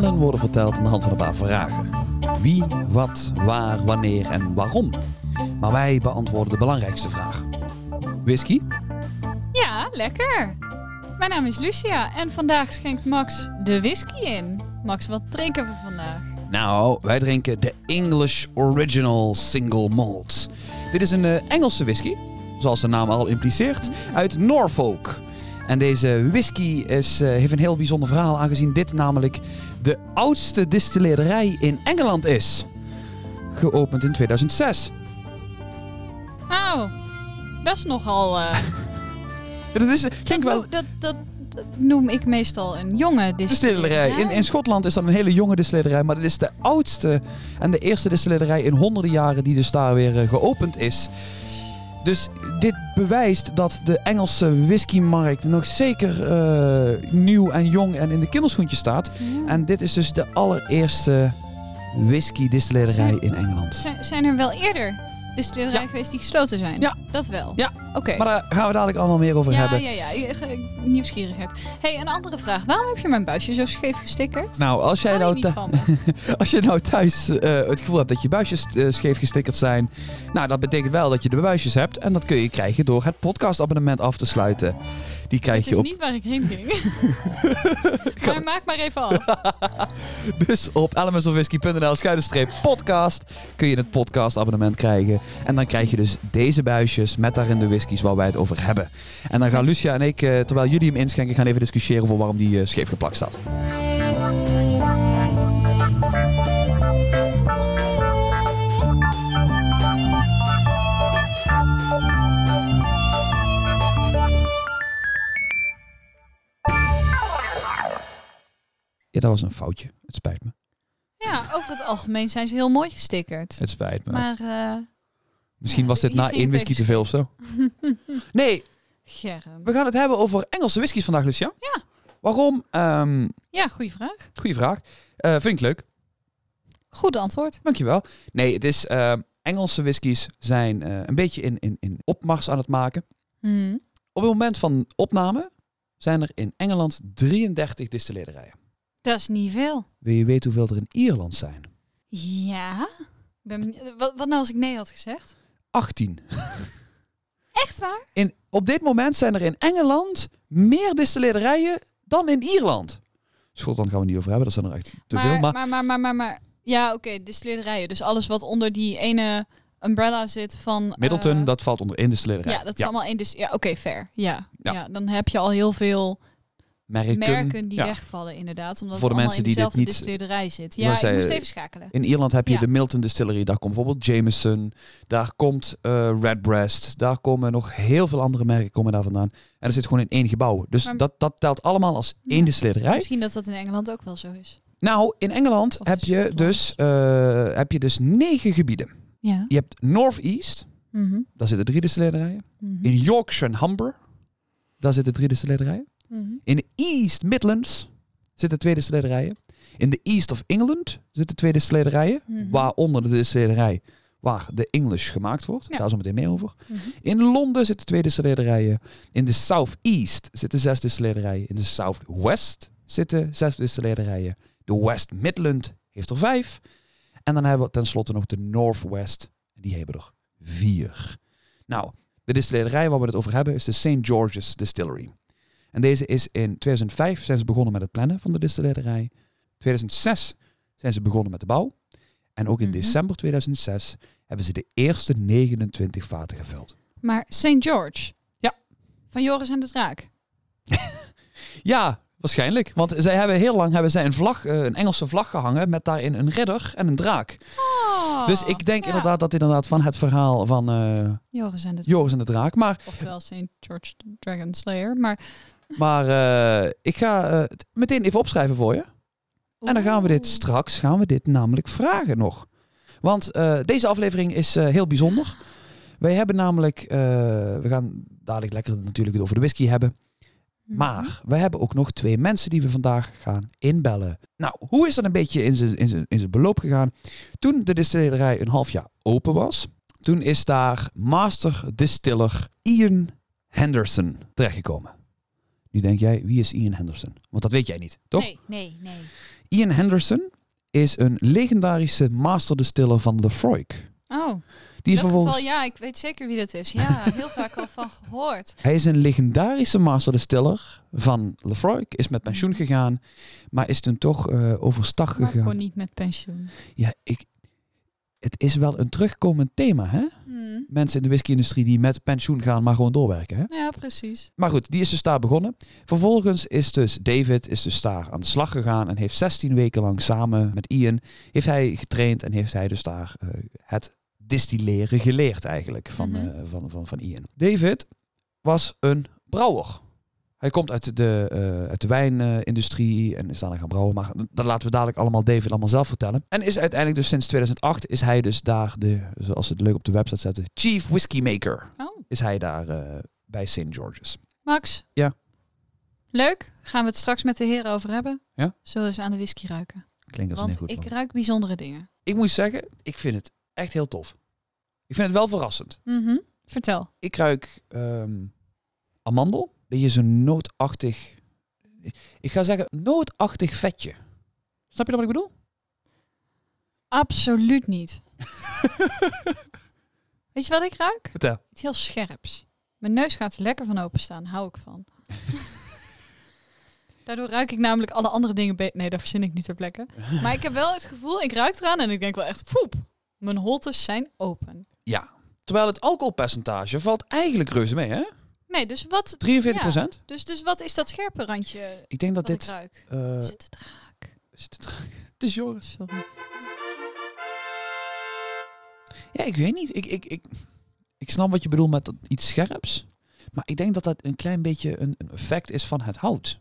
verhalen worden verteld aan de hand van een paar vragen. Wie, wat, waar, wanneer en waarom. Maar wij beantwoorden de belangrijkste vraag. Whisky? Ja, lekker. Mijn naam is Lucia en vandaag schenkt Max de whisky in. Max, wat drinken we vandaag? Nou, wij drinken de English Original Single Malt. Dit is een eh, Engelse whisky, zoals de naam al impliceert, uit Norfolk. En deze whisky is, eh, heeft een heel bijzonder verhaal, aangezien dit namelijk de oudste distilleerderij in Engeland is. Geopend in 2006. Nou, dat is nogal... eh, Dat, is, klinkt wel dat, dat, dat noem ik meestal een jonge distillerij. In, in Schotland is dat een hele jonge distillerij, maar dit is de oudste en de eerste distillerij in honderden jaren die dus daar weer eh, geopend is. Dus dit bewijst dat de Engelse whiskymarkt nog zeker eh, nieuw en jong en in de kinderschoentjes staat. Ja. En dit is dus de allereerste whisky distillerij Zijn- in Engeland. Zijn, zijn er wel eerder distillerijen geweest die gesloten zijn? Ja. Dat wel? Ja. Oké. Maar daar gaan we dadelijk allemaal meer over ja, hebben. ja, ja, ja. ge- Nieuwsgierigheid. hey, een andere vraag. Waarom heb je mijn buisje zo scheef gestickerd? Nou, als jij nou, als je nou thuis eh, het gevoel hebt dat je buisjes eh, scheef gestickerd zijn, nou, dat betekent wel dat je de buisjes hebt. En dat kun je krijgen door het podcastabonnement af te sluiten. Die Het je is op, niet waar ik heen ging. maar maak maar even af. dus op elementsofwhisky.nl schuine podcast kun je het podcastabonnement krijgen. En dan krijg je dus deze buisjes met daarin de whiskies waar wij het over hebben. En dan gaan Lucia en ik, eh, terwijl jullie hem inschenken, gaan even discussiëren over waarom die eh, scheef geplakt staat. Ja, dat was een foutje. Het spijt me. Ja, over het algemeen zijn ze heel mooi gestickerd. Het spijt me. Maar, eh Misschien ja, was dit na één whisky te veel of zo. Nee, Germ. we gaan het hebben over Engelse whiskies vandaag, Lucia. Ja. Waarom? Ehm Ja, goede vraag. goeie vraag. Eh, vind ik leuk. Goed antwoord. Dankjewel. Nee, het is... ehm, Engelse whiskies zijn eh, een beetje in, in, in opmars aan het maken. Hmm. Op het moment van opname zijn er in Engeland 33 distilleerderijen. Dat is niet veel. Wil je weten hoeveel er in Ierland zijn? Ja? Ben, wat, wat nou als ik nee had gezegd? 18. Echt waar? In, op dit moment zijn er in Engeland meer distilleerderijen dan in Ierland. Schotland gaan we niet over hebben, dat zijn er echt te maar, veel. Maar maar, maar, maar, maar, maar- Ja, oké, distillerijen. Dus alles wat onder die ene umbrella zit van... Middleton, eh, dat valt onder één distillerij. Ja, dat is allemaal één. Dus ja, oké, fair. Ja. Ja. Ja. dan heb je al heel veel merken. merken die ja. wegvallen, inderdaad. Omdat Voor de mensen in die dit dezelfde niet- distillerij zit. Ja, zij- moest even schakelen. In Ierland heb je Ja. de Milton Distillery, daar komt bijvoorbeeld Jameson, daar komt eh, Redbreast, daar komen nog heel veel andere merken komen daar vandaan. En dat zit gewoon in één gebouw. Dus Maar- dat, dat telt allemaal als één Ja. distillerij. Misschien dat dat in Engeland ook wel zo is. Nou, in Engeland Of heb je, dus, eh, heb je dus negen gebieden. Ja. Je hebt North East, Mhm. daar zitten drie distillerijen. Mhm. In Yorkshire en Humber, daar zitten drie distillerijen. Mhm. In de East Midlands zitten twee distillerijen. In de East of England zitten twee distillerijen. Mhm. Waaronder de distillerij waar de English gemaakt wordt. Ja. Daar zo meteen meer over. Mhm. In Londen zitten twee distillerijen. In de South East zitten zes distillerijen. In de South West zitten zes distillerijen. De West Midland heeft er vijf. En dan hebben we tenslotte nog de Northwest. En die hebben er vier. Nou, de distillerij waar we het over hebben is de St. George's Distillery. En deze is in 2005 zijn ze begonnen met het plannen van de distillerij. 2006 zijn ze begonnen met de bouw. En ook in Mhm. december 2006 hebben ze de eerste 29 vaten gevuld. Maar St. George. Ja. Van Joris en de Draak. Ja, waarschijnlijk. Want zij hebben heel lang hebben zij een, vlag, eh, een Engelse vlag gehangen met daarin een ridder en een draak. Dus ik denk ja. inderdaad dat inderdaad van het verhaal van eh, Joris en de. Joris en de draak. Maar, Oftewel St. George the Dragon Slayer. Maar... maar eh, ik ga eh, het meteen even opschrijven voor je. En dan gaan we dit straks gaan we dit namelijk vragen nog. Want eh, deze aflevering is eh, heel bijzonder. Wij hebben namelijk, eh, we gaan dadelijk lekker natuurlijk het over de whisky hebben. Mhm. Maar we hebben ook nog twee mensen die we vandaag gaan inbellen. Nou, hoe is dat een beetje in zijn, in zijn, in zijn beloop gegaan? Toen de distillerij een half jaar open was, toen is daar master distiller Ian Henderson terechtgekomen. Nu denk jij, wie is Ian Henderson? Want dat weet jij niet, toch? Nee, nee, nee. Ian Henderson is een legendarische master distiller van Lefroy. Oh, Die in vervolgens... geval, ja, ik weet zeker wie dat is. Ja, heel vaak al van gehoord. Hij is een legendarische master distiller van Lefroy. Is met pensioen gegaan, maar is toen toch eh, overstag Maar gegaan. gewoon niet met pensioen. Ja, ik, het is wel een terugkomend thema, hè? Hmm. Mensen in de whisky-industrie die met pensioen gaan, maar gewoon doorwerken, hè? Ja, precies. Maar goed, die is dus daar begonnen. Vervolgens is dus David is dus daar aan de slag gegaan en heeft 16 weken lang samen met Ian heeft hij getraind en heeft hij dus daar eh, het distilleren geleerd eigenlijk van, Mhm. eh, van, van, van Ian. David was een brouwer. Hij komt uit de, eh, uit de wijnindustrie en is daarna gaan brouwen. Maar dat laten we dadelijk allemaal David allemaal zelf vertellen. En is uiteindelijk dus sinds 2008 is hij dus daar de, zoals ze het leuk op de website zetten, Chief Whisky Maker. Oh, Is hij daar eh, bij St. George's. Max. Ja. Leuk. Gaan we het straks met de heren over hebben? Ja. Zullen eens aan de whisky ruiken? Klinkt als een Want heel goed ik ruik bijzondere dingen. Ik moet zeggen, ik vind het echt heel tof. Ik vind het wel verrassend. Mhm. Vertel. Ik ruik ehm, amandel. Beetje zo'n nootachtig... Ik ga zeggen nootachtig vetje. Snap je wat ik bedoel? Absoluut niet. Weet je wat ik ruik? Vertel. Iets heel scherps. Mijn neus gaat er lekker van openstaan. Hou ik van. Daardoor ruik ik namelijk alle andere dingen beter. Nee, dat verzin ik niet ter plekke. Maar ik heb wel het gevoel, ik ruik eraan en ik denk wel echt, poep. Mijn holtes zijn open. Ja. Terwijl het alcoholpercentage valt eigenlijk reuze mee, hè? Nee, dus wat... 43% Dus, dus wat is dat scherpe randje Ik denk dat dit... ruik? eh, het draak? zit het, het is Joris. Sorry. Ja, ik weet niet. Ik, ik, ik, ik snap wat je bedoelt met iets scherps. Maar ik denk dat dat een klein beetje een, een effect is van het hout.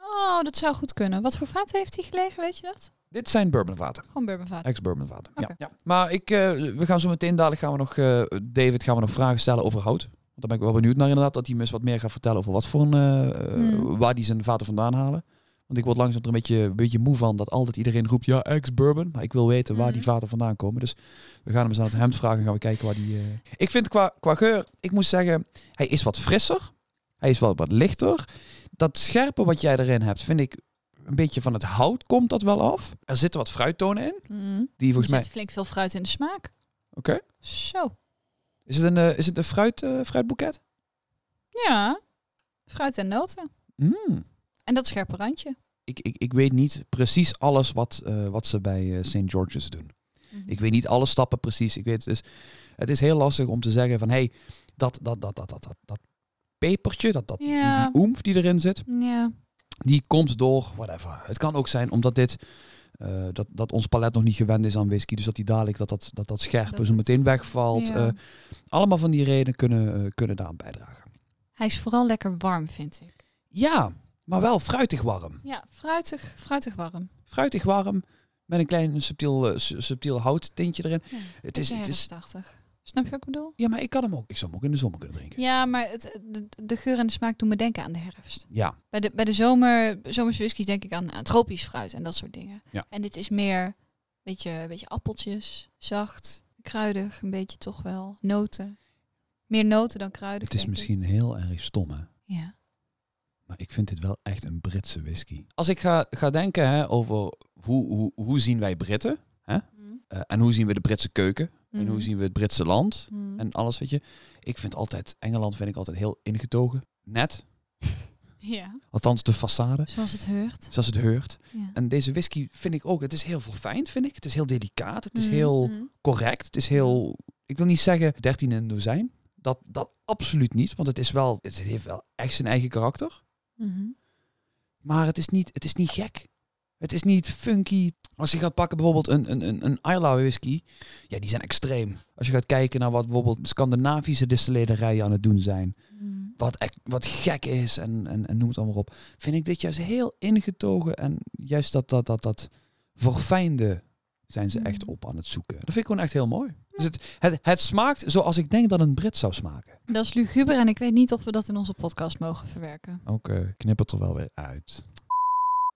Oh, dat zou goed kunnen. Wat voor vaten heeft hij gelegen, weet je dat? Dit zijn bourbonvaten. Gewoon bourbonvaten. Ex-bourbonvaten. Ja. ja. Maar ik, eh, we gaan zo meteen dadelijk gaan we nog, eh, David, gaan we nog vragen stellen over hout. Want daar ben ik wel benieuwd naar inderdaad, dat hij me eens wat meer gaat vertellen over wat voor een, eh, Hmm. waar die zijn vaten vandaan halen. Want ik word langzaam er een beetje, een beetje moe van dat altijd iedereen roept, ja, ex-bourbon. Maar ik wil weten waar Hmm. die vaten vandaan komen. Dus we gaan hem eens aan het hemd vragen en gaan we kijken waar die... eh, Ik vind qua, qua geur, ik moet zeggen, hij is wat frisser. Hij is wel wat lichter. Dat scherpe wat jij erin hebt, vind ik een beetje van het hout komt dat wel af. Er zitten wat fruittonen in, Mm. die Er volgens mij... zit flink veel fruit in de smaak. Oké. Zo. Is het een, eh, is het een fruit, eh, fruitboeket? Ja. Fruit en noten. Mm. En dat scherpe randje. Ik, ik, ik weet niet precies alles wat, eh, wat ze bij St. George's doen. Mhm. Ik weet niet alle stappen precies. Ik weet dus, het is heel lastig om te zeggen van hey, dat, dat, dat, dat, dat, dat, dat pepertje, dat, dat, Ja. die, die oemf die erin zit, Ja. Die komt door whatever. Het kan ook zijn omdat dit, eh, dat, dat ons palet nog niet gewend is aan whisky, dus dat die dadelijk dat dat, dat, dat scherpe Dat zo meteen wegvalt. Ja. Eh, allemaal van die redenen kunnen, eh, kunnen daaraan bijdragen. Hij is vooral lekker warm, vind ik. Ja, maar wel fruitig warm. Ja, fruitig, fruitig warm. fruitig warm met een klein subtiel, su- subtiel houttintje erin. Ja, Het is, het is. Snap je wat ik bedoel? ja, maar ik kan hem ook. Ik zou hem ook in de zomer kunnen drinken. Ja, maar het, de, de geur en de smaak doen me denken aan de herfst. Ja, Bij de, bij de zomer, zomerse whiskies denk ik aan, aan tropisch fruit en dat soort dingen. Ja. En dit is meer, beetje, een beetje appeltjes, zacht, kruidig, een beetje toch wel, noten. Meer noten dan kruidig, het is ik. misschien heel erg stom, hè? Ja. Maar ik vind dit wel echt een Britse whisky. Als ik ga, ga denken hè, over hoe, hoe, hoe zien wij Britten Mhm. eh, en hoe zien we de Britse keuken en hoe Mhm. zien we het Britse land Mhm. en alles, weet je. Ik vind altijd, Engeland vind ik altijd heel ingetogen. Net, Ja, althans de façade, zoals het heurt. zoals het heurt. Ja. En deze whisky vind ik ook, het is heel verfijnd, vind ik. Het is heel delicaat, het is Mhm. heel... Correct. Het is heel, ik wil niet zeggen 13 in een dozijn. Dat, dat absoluut niet, want het is wel, het heeft wel echt zijn eigen karakter. Maar het is niet, het is niet gek. Het is niet funky. Als je gaat pakken bijvoorbeeld een, een, een, een Islay whisky, ja, die zijn extreem. Als je gaat kijken naar wat bijvoorbeeld Scandinavische distillederijen aan het doen zijn, Mhm. wat, echt- wat gek is en, en, en noem het allemaal op, vind ik dit juist heel ingetogen en juist dat, dat, dat, dat verfijnde zijn ze echt Mhm. op aan het zoeken. Dat vind ik gewoon echt heel mooi. Dus het, het, het smaakt zoals ik denk dat een Brit zou smaken. Dat is luguber en ik weet niet of we dat in onze podcast mogen verwerken. Ook eh, knip het er wel weer uit.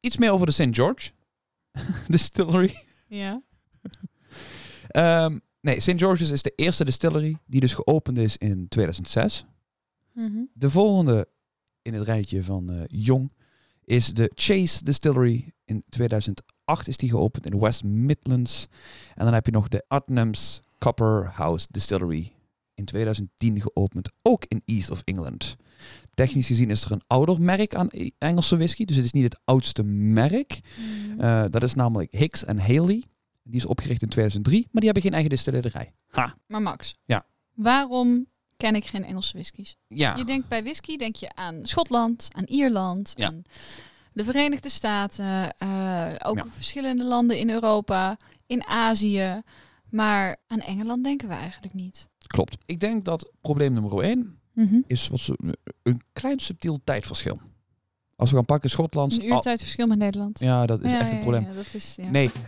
Iets meer over de St. George Distillery. Ja. Ehm, nee, St. George's is de eerste distillery die dus geopend is in 2006. Mhm. De volgende in het rijtje van eh, jong is de Chase Distillery in 2008. 2008 is die geopend in de West Midlands. En dan heb je nog de Adnams Copper House Distillery. In 2010 geopend, ook in East of England. Technisch gezien is er een ouder merk aan E- Engelse whisky. Dus het is niet het oudste merk. Mhm. Eh, dat is namelijk Hicks and Haley. Die is opgericht in 2003, maar die hebben geen eigen distillerij. Ha. maar Max, Ja. waarom ken ik geen Engelse whiskies? Ja. Je denkt bij whisky denk je aan Schotland, aan Ierland, Ja. aan de Verenigde Staten, eh, ook Ja. verschillende landen in Europa, in Azië. Maar aan Engeland denken we eigenlijk niet. Klopt. Ik denk dat probleem nummer 1 Mhm. is wat ze, een klein subtiel tijdverschil. Als we gaan pakken Schotland. Een uurtijdverschil met Nederland. ja, dat is Ja, echt ja, een probleem. ja, dat is, ja. Nee.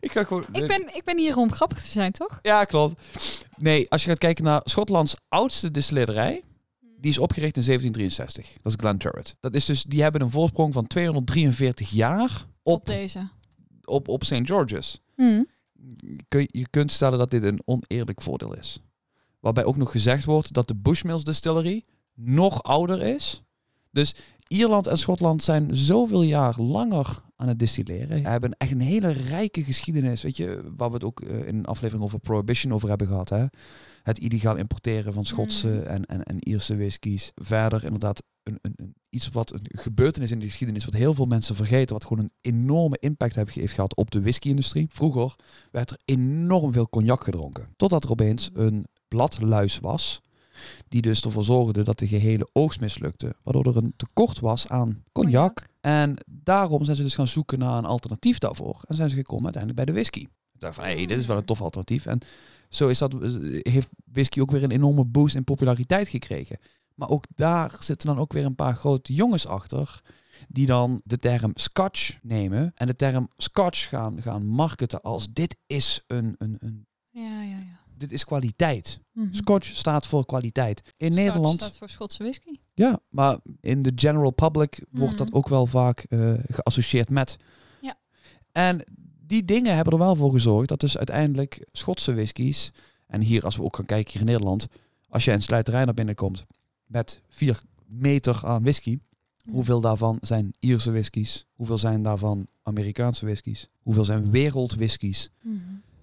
ik ga gewoon. Ik, ben, ik ben hier om grappig te zijn, toch? Ja, klopt. Nee, als je gaat kijken naar Schotlands oudste distillerij, die is opgericht in 1763. Dat is Glenturret. Dat is dus, die hebben een voorsprong van 243 jaar Op, op, deze. op, op St. George's. Mhm. Kun, je- kunt stellen dat dit een oneerlijk voordeel is. Waarbij ook nog gezegd wordt dat de Bushmills Distillery nog ouder is. Dus Ierland en Schotland zijn zoveel jaar langer aan het distilleren. Ze hebben echt een hele rijke geschiedenis. Weet je, waar we het ook eh, in een aflevering over Prohibition over hebben gehad. Hè? Het illegaal importeren van Schotse Mm. en, en, en Ierse whiskies. Verder inderdaad een, een, een, iets wat een gebeurtenis in de geschiedenis, wat heel veel mensen vergeten, wat gewoon een enorme impact heeft, gehad op de whisky-industrie. Vroeger werd er enorm veel cognac gedronken. Totdat er opeens een bladluis was, die dus ervoor zorgde dat de gehele oogst mislukte. Waardoor er een tekort was aan cognac. En daarom zijn ze dus gaan zoeken naar een alternatief daarvoor. En zijn ze gekomen uiteindelijk bij de whisky. Dacht van, hé, hey, dit is wel een tof alternatief. En zo is dat, heeft whisky ook weer een enorme boost in populariteit gekregen. Maar ook daar zitten dan ook weer een paar grote jongens achter. Die dan de term Scotch nemen. En de term Scotch gaan, gaan marketen als dit is een, een, een Ja, ja, ja. dit is kwaliteit. Mhm. Scotch staat voor kwaliteit. In Scotch Nederland, staat voor Schotse whisky. ja, maar in de general public wordt dat Mhm. ook wel vaak eh, geassocieerd met. Ja. En die dingen hebben er wel voor gezorgd dat dus uiteindelijk Schotse whiskies, en hier als we ook gaan kijken hier in Nederland, als je een slijterij naar binnen komt met vier meter aan whisky, hoeveel daarvan zijn Ierse whiskies, hoeveel zijn daarvan Amerikaanse whiskies, hoeveel zijn wereldwhiskies Mhm.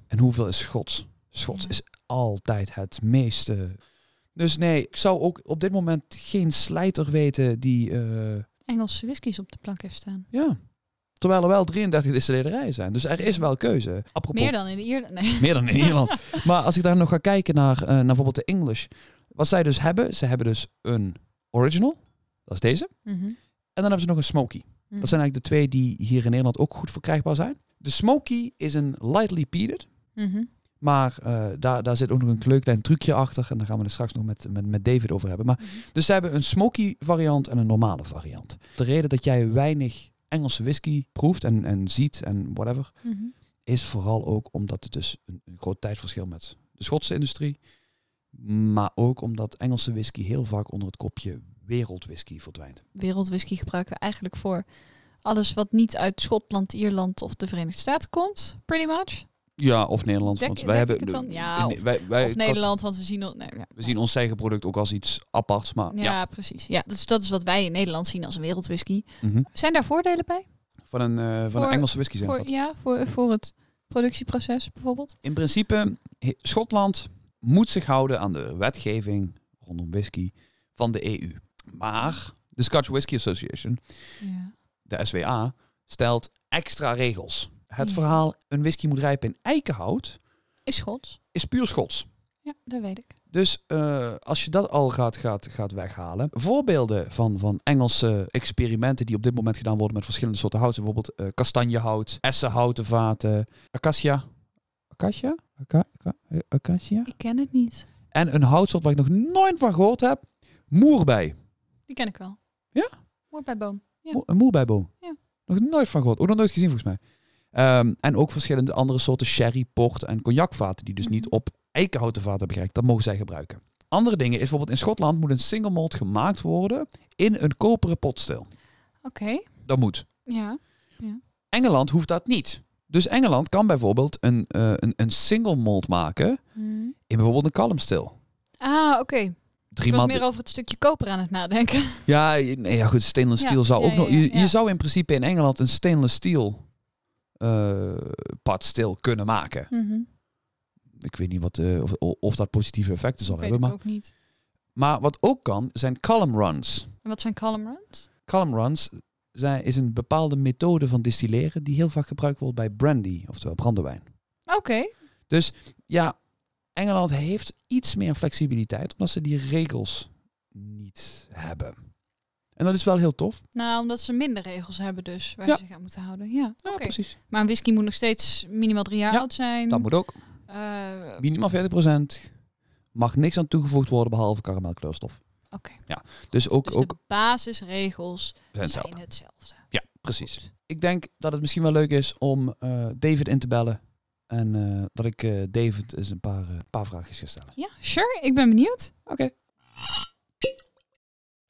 en hoeveel is Schots. Schots Ja. is altijd het meeste. Dus nee, ik zou ook op dit moment geen slijter weten die... eh, Engelse whiskies op de plank heeft staan. ja. Terwijl er wel 33 distillerijen zijn. Dus er is wel keuze. Apropos, Meer dan in Ierland. Nee. meer dan in Ierland. maar als ik daar nog ga kijken naar, eh, naar bijvoorbeeld de English. Wat zij dus hebben, ze hebben dus een original. Dat is deze. Mhm. En dan hebben ze nog een smoky. Dat zijn eigenlijk de twee die hier in Nederland ook goed verkrijgbaar zijn. De smoky is een lightly peated. Mhm. Maar eh, daar, daar zit ook nog een leuk klein trucje achter. En daar gaan we het straks nog met, met, met David over hebben. Maar, Mhm. dus ze hebben een smoky variant en een normale variant. De reden dat jij weinig Engelse whisky proeft en, en ziet en whatever... Mhm. is vooral ook omdat het dus een, een groot tijdverschil met de Schotse industrie. Maar ook omdat Engelse whisky heel vaak onder het kopje wereldwhisky verdwijnt. Wereldwhisky gebruiken we eigenlijk voor alles wat niet uit Schotland, Ierland of de Verenigde Staten komt. Pretty much. Ja, of Nederland. Dek- want wij hebben ik het dan? Ja, in- of- wij, wij, of Nederland, want we zien... Nee, ja. We zien ons eigen product ook als iets aparts. Maar Ja, ja. precies. Ja, dus dat is wat wij in Nederland zien als een wereldwhisky. Mhm. Zijn daar voordelen bij? Van een, eh, van Voor- een Engelse whisky zijn Voor, ja, voor, voor het productieproces bijvoorbeeld? In principe, Schotland moet zich houden aan de wetgeving rondom whisky van de EU. Maar de Scotch Whisky Association Ja. de SWA, stelt extra regels. Het Ja. verhaal een whisky moet rijpen in eikenhout Is Schots. is puur Schots. Ja, dat weet ik. Dus eh, als je dat al gaat, gaat, gaat weghalen. Voorbeelden van, van Engelse experimenten die op dit moment gedaan worden met verschillende soorten hout. Bijvoorbeeld eh, kastanjehout, essenhouten vaten, acacia. Acacia? Aca- aca- eh, acacia? Ik ken het niet. En een houtsoort waar ik nog nooit van gehoord heb. Moerbei. Die ken ik wel. Ja? Mooi bij boom. Ja. Mo- Een moerbeiboom. Ja. Nog nooit van gehoord. Ook nog nooit gezien volgens mij. Ehm, en ook verschillende andere soorten sherry, port en cognacvaten die dus niet Mhm. op eikenhouten vaten hebben. Dat mogen zij gebruiken. Andere dingen is bijvoorbeeld in Schotland moet een single malt gemaakt worden in een koperen potstil. Oké. Dat moet. Ja. Engeland hoeft dat niet. Dus Engeland kan bijvoorbeeld een, eh, een, een single malt maken Mhm. in bijvoorbeeld een kalmstil. Ah, oké. drie Ik was meer over het stukje koper aan het nadenken. Ja, nee, ja, goed, stainless Ja, steel zou ja, ook nog... je, zou in principe in Engeland een stainless steel eh pot stil kunnen maken. Mhm. Ik weet niet wat, eh, of, of dat positieve effecten zal Weet hebben. ik Maar, ook niet. maar wat ook kan, zijn column runs. En wat zijn column runs? Column runs zijn, is een bepaalde methode van distilleren die heel vaak gebruikt wordt bij brandy, oftewel brandewijn. Oké. Dus ja, Engeland heeft iets meer flexibiliteit omdat ze die regels niet hebben. En dat is wel heel tof. Nou, omdat ze minder regels hebben dus, waar Ja. ze zich aan moeten houden. Ja, precies. Maar een whisky moet nog steeds minimaal drie jaar Ja, oud zijn. Dat moet ook. Eh, Minimaal 40%. Mag niks aan toegevoegd worden behalve karamelkleurstof. Oké. Dus ook, Dus ook de basisregels zijn zijn hetzelfde. Ja, precies. Ik denk dat het misschien wel leuk is om eh, David in te bellen. En eh, dat ik eh, David eens een paar, paar vraagjes ga stellen. Ja, sure. Ik ben benieuwd. Oké.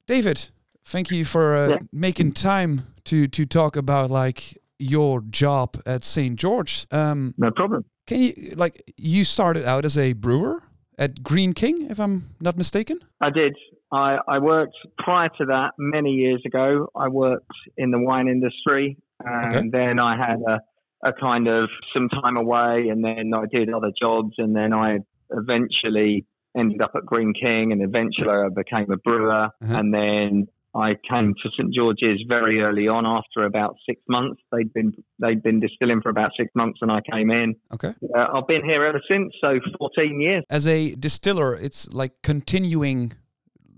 David, thank you for uh, Yeah. making time to, to talk about like your job at St. George. Um, No problem. can you like you started out as a brewer at Green King, if I'm not mistaken? I did. I, I worked prior to that many years ago. I worked in the wine industry, and Okay. then I had a, a kind of some time away, and then I did other jobs, and then I eventually ended up at Greene King, and eventually I became a brewer, Uh-huh. and then I came to St George's very early on. After about six months, they'd been they'd been distilling for about six months, and I came in. Okay. Uh, I've been here ever since, so fourteen years. As a distiller, it's like continuing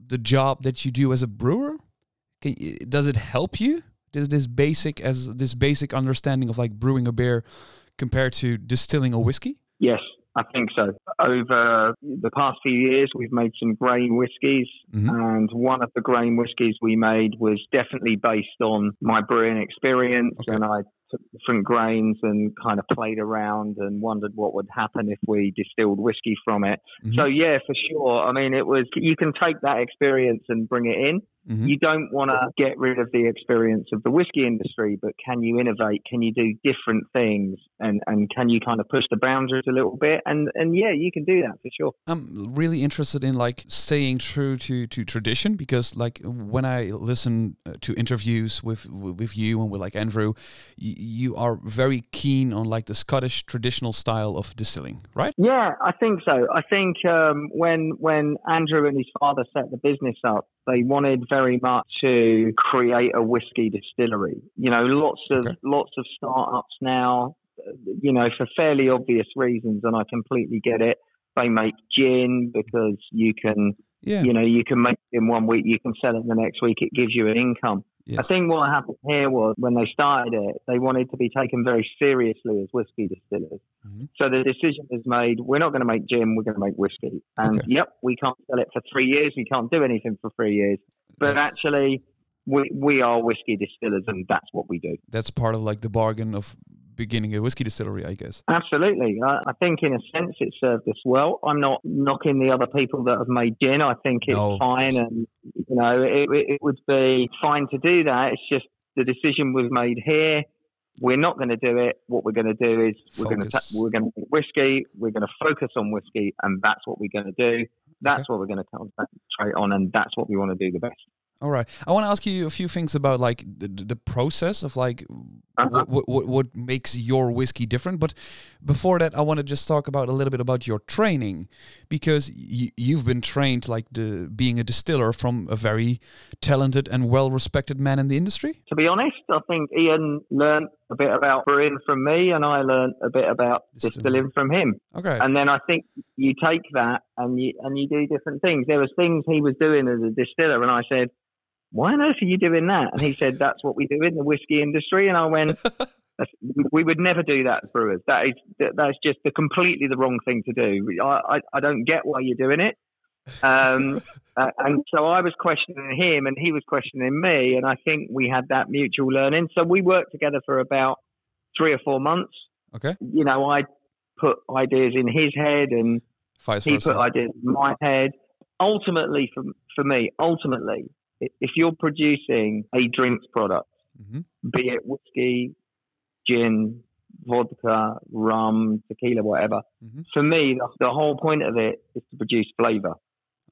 the job that you do as a brewer. Can, does it help you? Does this basic as this basic understanding of like brewing a beer compared to distilling a whiskey? Yes, I think so. Over the past few years, we've made some grain whiskies, Mhm. and one of the grain whiskies we made was definitely based on my brewing experience. Okay. And I different grains and kind of played around and wondered what would happen if we distilled whiskey from it. Mhm. So yeah, for sure. I mean, it was you can take that experience and bring it in. Mhm. You don't want to get rid of the experience of the whiskey industry, but can you innovate? Can you do different things? And, and can you kind of push the boundaries a little bit? And, and yeah, you can do that for sure. I'm really interested in like staying true to to tradition because like when I listen uh, to interviews with with you and with like Andrew, you are very keen on like the Scottish traditional style of distilling, right? Yeah, I think so. I think um, when when Andrew and his father set the business up, they wanted very much to create a whiskey distillery. You know, lots of Okay. lots of startups now. You know, for fairly obvious reasons, and I completely get it. They make gin because you can, Yeah. you know, you can make it in one week, you can sell it the next week. It gives you an income. Yes. I think what happened here was when they started it, they wanted to be taken very seriously as whiskey distillers. Mhm. So the decision was made: we're not going to make gin, we're going to make whiskey. And Okay. yep, we can't sell it for three years. We can't do anything for three years. But That's- actually, we we are whiskey distillers, and that's what we do. That's part of like the bargain of beginning a whiskey distillery, I guess. Absolutely. I, I think, in a sense, it served us well. I'm not knocking the other people that have made gin. I think it's No, fine, and you know, it, it, would be fine to do that. It's just the decision was made here. We're not going to do it. What we're going to do is we're going to we're going to make whiskey. We're going to focus on whiskey, and that's what we're going to do. That's what we're going to concentrate on, and that's what we want to do the best. All right. I want to ask you a few things about like the, the process of like Uh-huh. what, what what makes your whiskey different. But before that, I want to just talk about a little bit about your training because y- you've been trained like the being a distiller from a very talented and well respected man in the industry. To be honest, I think Ian learned a bit about brewing from me, and I learned a bit about Distilling. distilling from him. Okay. And then I think you take that and you and you do different things. There was things he was doing as a distiller, and I said, "Why on earth are you doing that?" And he said, "That's what we do in the whiskey industry." And I went, "We would never do that as brewers. That is, that's just the completely the wrong thing to do. I I, I don't get why you're doing it." Um, uh, and so I was questioning him, and he was questioning me, and I think we had that mutual learning. So we worked together for about three or four months. okay. You know, I put ideas in his head, and Vice he versa. put ideas in my head. Ultimately, for, for me, ultimately, if you're producing a drinks product, hmm be it whiskey, gin, vodka, rum, tequila, whatever, Mhm. for me, the, the whole point of it is to produce flavor.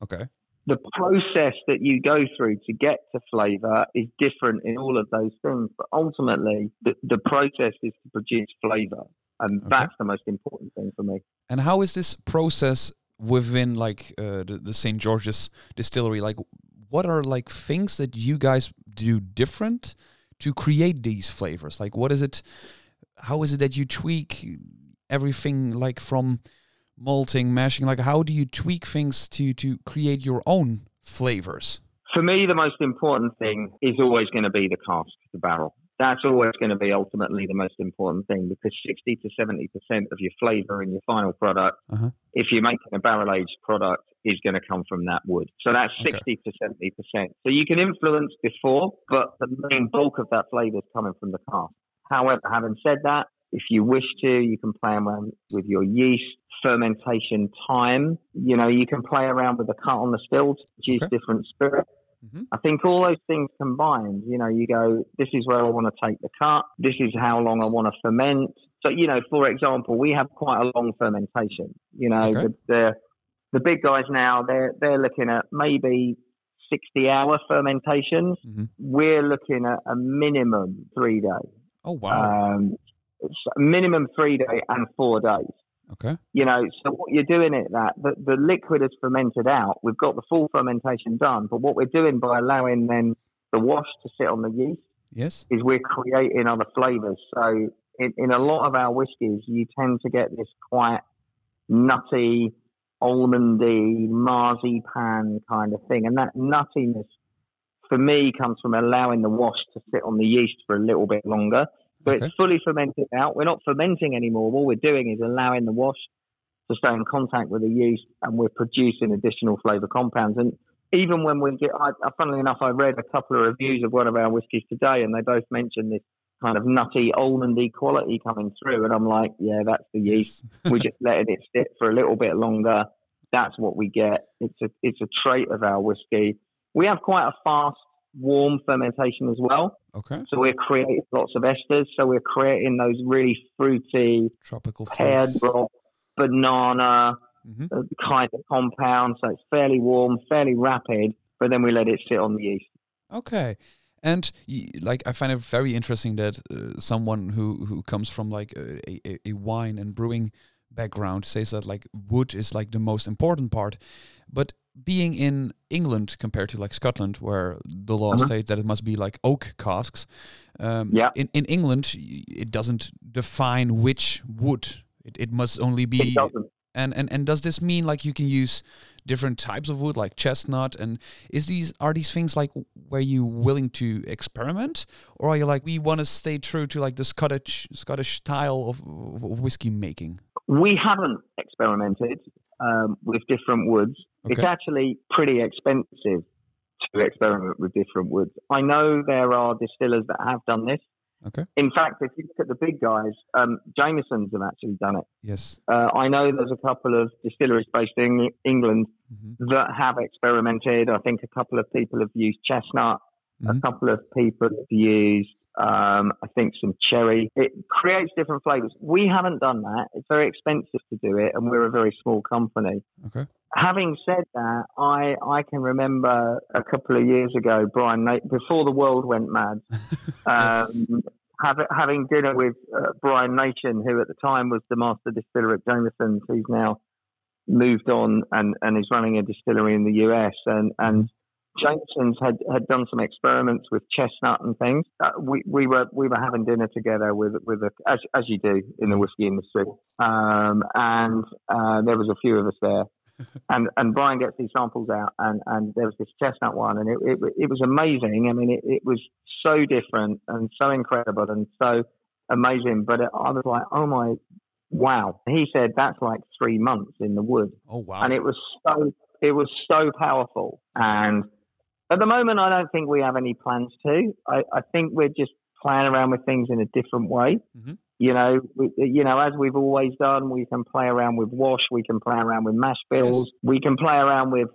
Okay. the process that you go through to get to flavor is different in all of those things. But ultimately, the, the process is to produce flavor. And Okay. that's the most important thing for me. And how is this process within like uh, the, the St. George's distillery? Like, what are like things that you guys do different to create these flavors? Like, what is it? How is it that you tweak everything like from malting, mashing? Like, how do you tweak things to to create your own flavors? For me, the most important thing is always going to be the cask, the barrel. That's always going to be ultimately the most important thing because 60 to 70% of your flavor in your final product, Uh-huh. if you're making a barrel aged product, is going to come from that wood. So that's Okay. 60 to 70%. So you can influence before, but the main bulk of that flavor is coming from the cask. However, having said that, if you wish to, you can play around with your yeast, fermentation time. You know, you can play around with the cut on the still to produce Okay. different spirit. Mhm. I think all those things combined, you know, you go, this is where I want to take the cut. This is how long I want to ferment. So, you know, for example, we have quite a long fermentation. You know, Okay. the, the the big guys now they're they're looking at maybe sixty hour fermentations. Mhm. We're looking at a minimum three day, Oh wow! um, minimum three day and four days. Okay. You know, so what you're doing at that, the, the liquid is fermented out. We've got the full fermentation done, but what we're doing by allowing then the wash to sit on the yeast Yes. is we're creating other flavors. So in, in a lot of our whiskies, you tend to get this quite nutty, almondy, marzipan kind of thing. And that nuttiness for me comes from allowing the wash to sit on the yeast for a little bit longer. So Okay. it's fully fermented out. We're not fermenting anymore. All we're doing is allowing the wash to stay in contact with the yeast and we're producing additional flavor compounds. And even when we get, I, I- funnily enough, I read a couple of reviews of one of our whiskies today and they both mentioned this kind of nutty, almondy quality coming through. And I'm like, yeah, that's the yeast. We're just letting it sit for a little bit longer. That's what we get. It's a, it's a trait of our whiskey. We have quite a fast, warm fermentation as well. Okay. So we're creating lots of esters. So we're creating those really fruity, Tropical pear drop, banana Mhm. uh, kind of compound. So it's fairly warm, fairly rapid, but then we let it sit on the yeast. Okay. And like I find it very interesting that uh, someone who who comes from like a, a, a wine and brewing background says that like wood is like the most important part. But being in England compared to like Scotland, where the law Uh-huh. states that it must be like oak casks, um, Yeah. in in England it doesn't define which wood. It, it must only be and, and and does this mean like you can use different types of wood like chestnut and is these are these things like where you willing to experiment or are you like we want to stay true to like the Scottish Scottish style of, of whiskey making? We haven't experimented um, with different woods. It's actually pretty expensive to experiment with different woods. I know there are distillers that have done this. Okay. In fact, if you look at the big guys, um, Jameson's have actually done it. Yes. Uh, I know there's a couple of distilleries based in England Mhm. that have experimented. I think a couple of people have used chestnut. A Mhm. couple of people have used, um, I think, some cherry. It creates different flavors. We haven't done that. It's very expensive to do it, and we're a very small company. Okay. Having said that, I I can remember a couple of years ago, Brian, before the world went mad, um, have, having dinner with uh, Brian Nation, who at the time was the master distiller at Jameson's, who's now moved on and, and is running a distillery in the US. And, and Jameson's had, had done some experiments with chestnut and things. Uh, we, we were we were having dinner together with with a, as as you do in the whiskey industry, um, and uh, there was a few of us there. And and Brian gets these samples out, and, and there was this chestnut one, and it, it it was amazing. I mean, it, it was so different and so incredible and so amazing. But it, I was like, oh my, wow! He said that's like three months in the wood Oh wow. and it was so it was so powerful. And at the moment, I don't think we have any plans to. I, I think we're just playing around with things in a different way. Mhm. You know, we, you know, as we've always done, we can play around with wash, we can play around with mash bills, we can play around with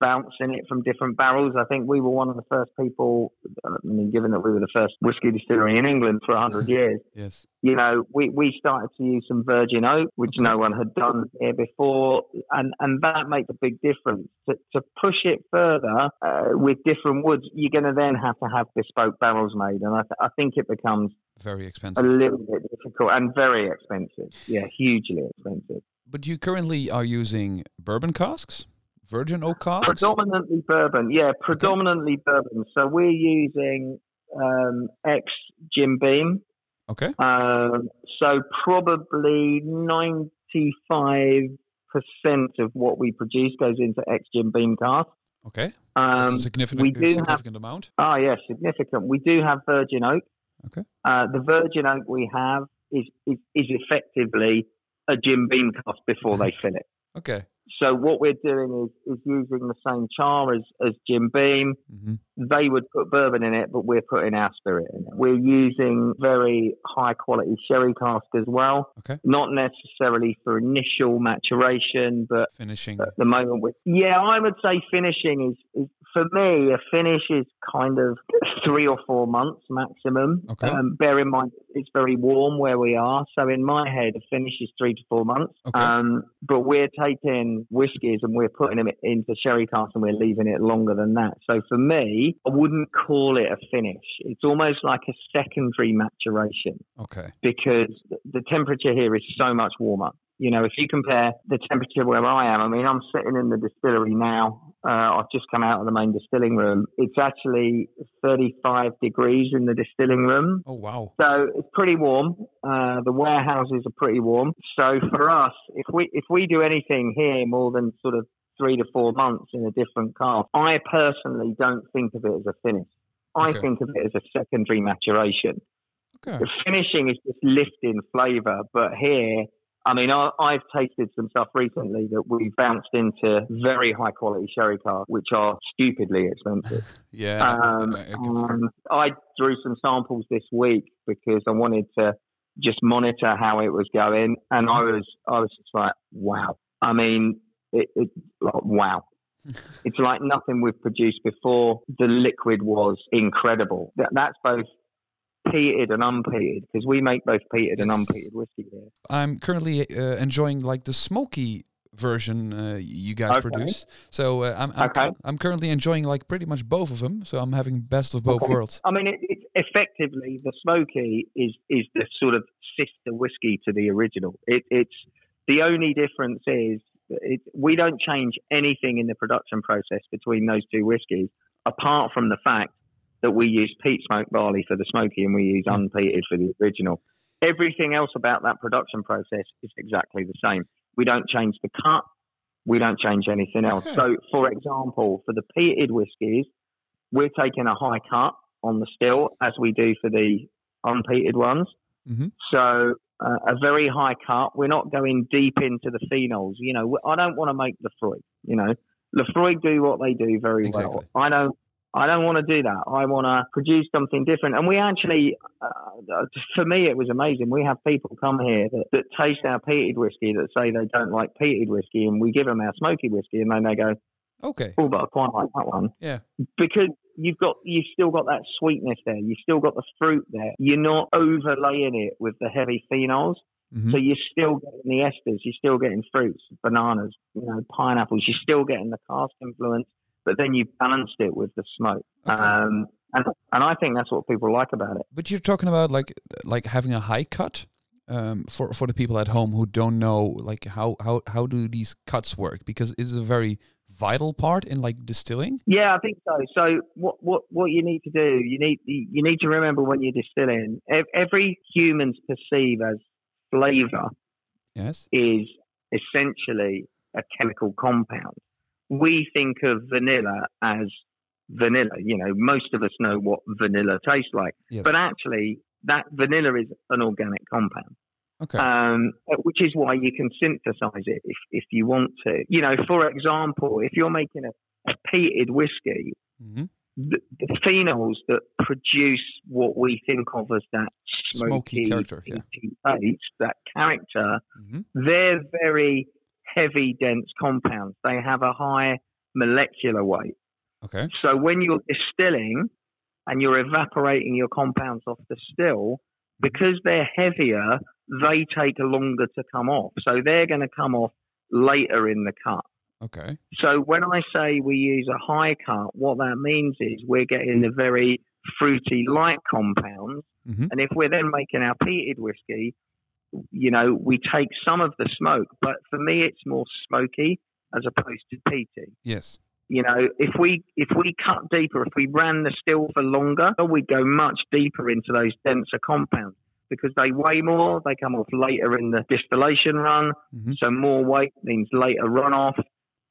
bouncing it from different barrels. I think we were one of the first people. I mean, given that we were the first whiskey distillery in England for hundred years, Yes. you know, we, we started to use some virgin oak, which Okay. no one had done here before, and, and that makes a big difference. To, to push it further uh, with different woods, you're going to then have to have bespoke barrels made, and I, th- I think it becomes Very expensive. a little bit difficult and very expensive. Yeah, hugely expensive. But you currently are using bourbon casks, virgin oak casks. Predominantly bourbon, yeah, predominantly bourbon. So we're using um, ex Jim Beam. Okay. Um, so probably 95% of what we produce goes into ex Jim Beam cast. Okay. That's Um, a significant, we do have- significant amount. oh, yeah, significant. We do have virgin oak. Okay. Uh, the virgin oak we have is, is, is effectively a Jim Beam cast before they fill it. Okay. So what we're doing is, is using the same char as, as Jim Beam. hmm They would put bourbon in it, but we're putting our spirit in it. We're using very high quality sherry cask as well. Okay. Not necessarily for initial maturation, but Finishing. at the moment with yeah, I would say finishing is, is for me a finish is kind of three or four months maximum. Okay. Um, bear in mind it's very warm where we are, so in my head a finish is three to four months. Okay. Um, but we're taking whiskies and we're putting them into sherry casks and we're leaving it longer than that. So for me, I wouldn't call it a finish. It's almost like a secondary maturation Okay. because the temperature here is so much warmer. You know, if you compare the temperature where I am, I mean, I'm sitting in the distillery now. Uh, I've just come out of the main distilling room. It's actually 35 degrees in the distilling room. Oh wow. So it's pretty warm. Uh, the warehouses are pretty warm. So for us, if we if we do anything here more than sort of three to four months in a different car, I personally don't think of it as a finish. I Okay. think of it as a secondary maturation. Okay. The finishing is just lifting flavour, but here, I mean, I, I've tasted some stuff recently that we bounced into very high quality sherry cars, which are stupidly expensive. Yeah. Um, um, I drew some samples this week because I wanted to just monitor how it was going, and I was I was just like, wow. I mean, it, it like, wow. It's like nothing we've produced before. The liquid was incredible. That, that's both peated and unpeated because we make both peated and Yes. unpeated whiskey here. I'm currently uh, enjoying like the smoky version uh, you guys Okay. produce. So uh, I'm I'm, Okay. I'm currently enjoying like pretty much both of them. So I'm having best of both Okay. worlds. I mean, it, it's effectively the smoky is is the sort of sister whiskey to the original. It, it's the only difference is it, we don't change anything in the production process between those two whiskies, apart from the fact that we use peat smoked barley for the smoky and we use unpeated for the original. Everything else about that production process is exactly the same. We don't change the cut. We don't change anything else. Okay. So, for example, for the peated whiskies, we're taking a high cut on the still as we do for the unpeated ones. Mhm. So uh, a very high cut. We're not going deep into the phenols. You know, I don't want to make Laphroaig. You know, Laphroaig do what they do very well. I don't. I don't want to do that. I want to produce something different. And we actually, uh, for me, it was amazing. We have people come here that, that taste our peated whiskey that say they don't like peated whiskey, and we give them our smoky whiskey, and then they go, Okay. "Oh, but I quite like that one." Yeah. because you've got you've still got that sweetness there. You've still got the fruit there. You're not overlaying it with the heavy phenols, Mhm. so you're still getting the esters. You're still getting fruits, bananas, you know, pineapples. You're still getting the cask influence, but then you balanced it with the smoke. Okay. Um, and and I think that's what people like about it. But you're talking about like like having a high cut um, for for the people at home who don't know like how how how do these cuts work because it's a very vital part in like distilling. Yeah, I think so. So what what what you need to do, you need you need to remember when you're distilling, ev- every humans perceive as flavor Yes. is essentially a chemical compound. We think of vanilla as vanilla. You know, most of us know what vanilla tastes like, Yes. but actually, that vanilla is an organic compound. okay. Um, which is why you can synthesize it if, if you want to. You know, for example, if you're making a, a peated whiskey, Mhm. the, the phenols that produce what we think of as that Smoky smoky, character, yeah. taste, that character, Mhm. they're very heavy, dense compounds. They have a high molecular weight. Okay. So when you're distilling and you're evaporating your compounds off the still, because they're heavier, they take longer to come off. So they're going to come off later in the cut. Okay. So when I say we use a high cut, what that means is we're getting the very fruity light compounds. Mhm. And if we're then making our peated whiskey, you know, we take some of the smoke. But for me, it's more smoky as opposed to peaty. Yes. You know, if we if we cut deeper, if we ran the still for longer, we'd go much deeper into those denser compounds because they weigh more. They come off later in the distillation run, Mhm. so more weight means later runoff,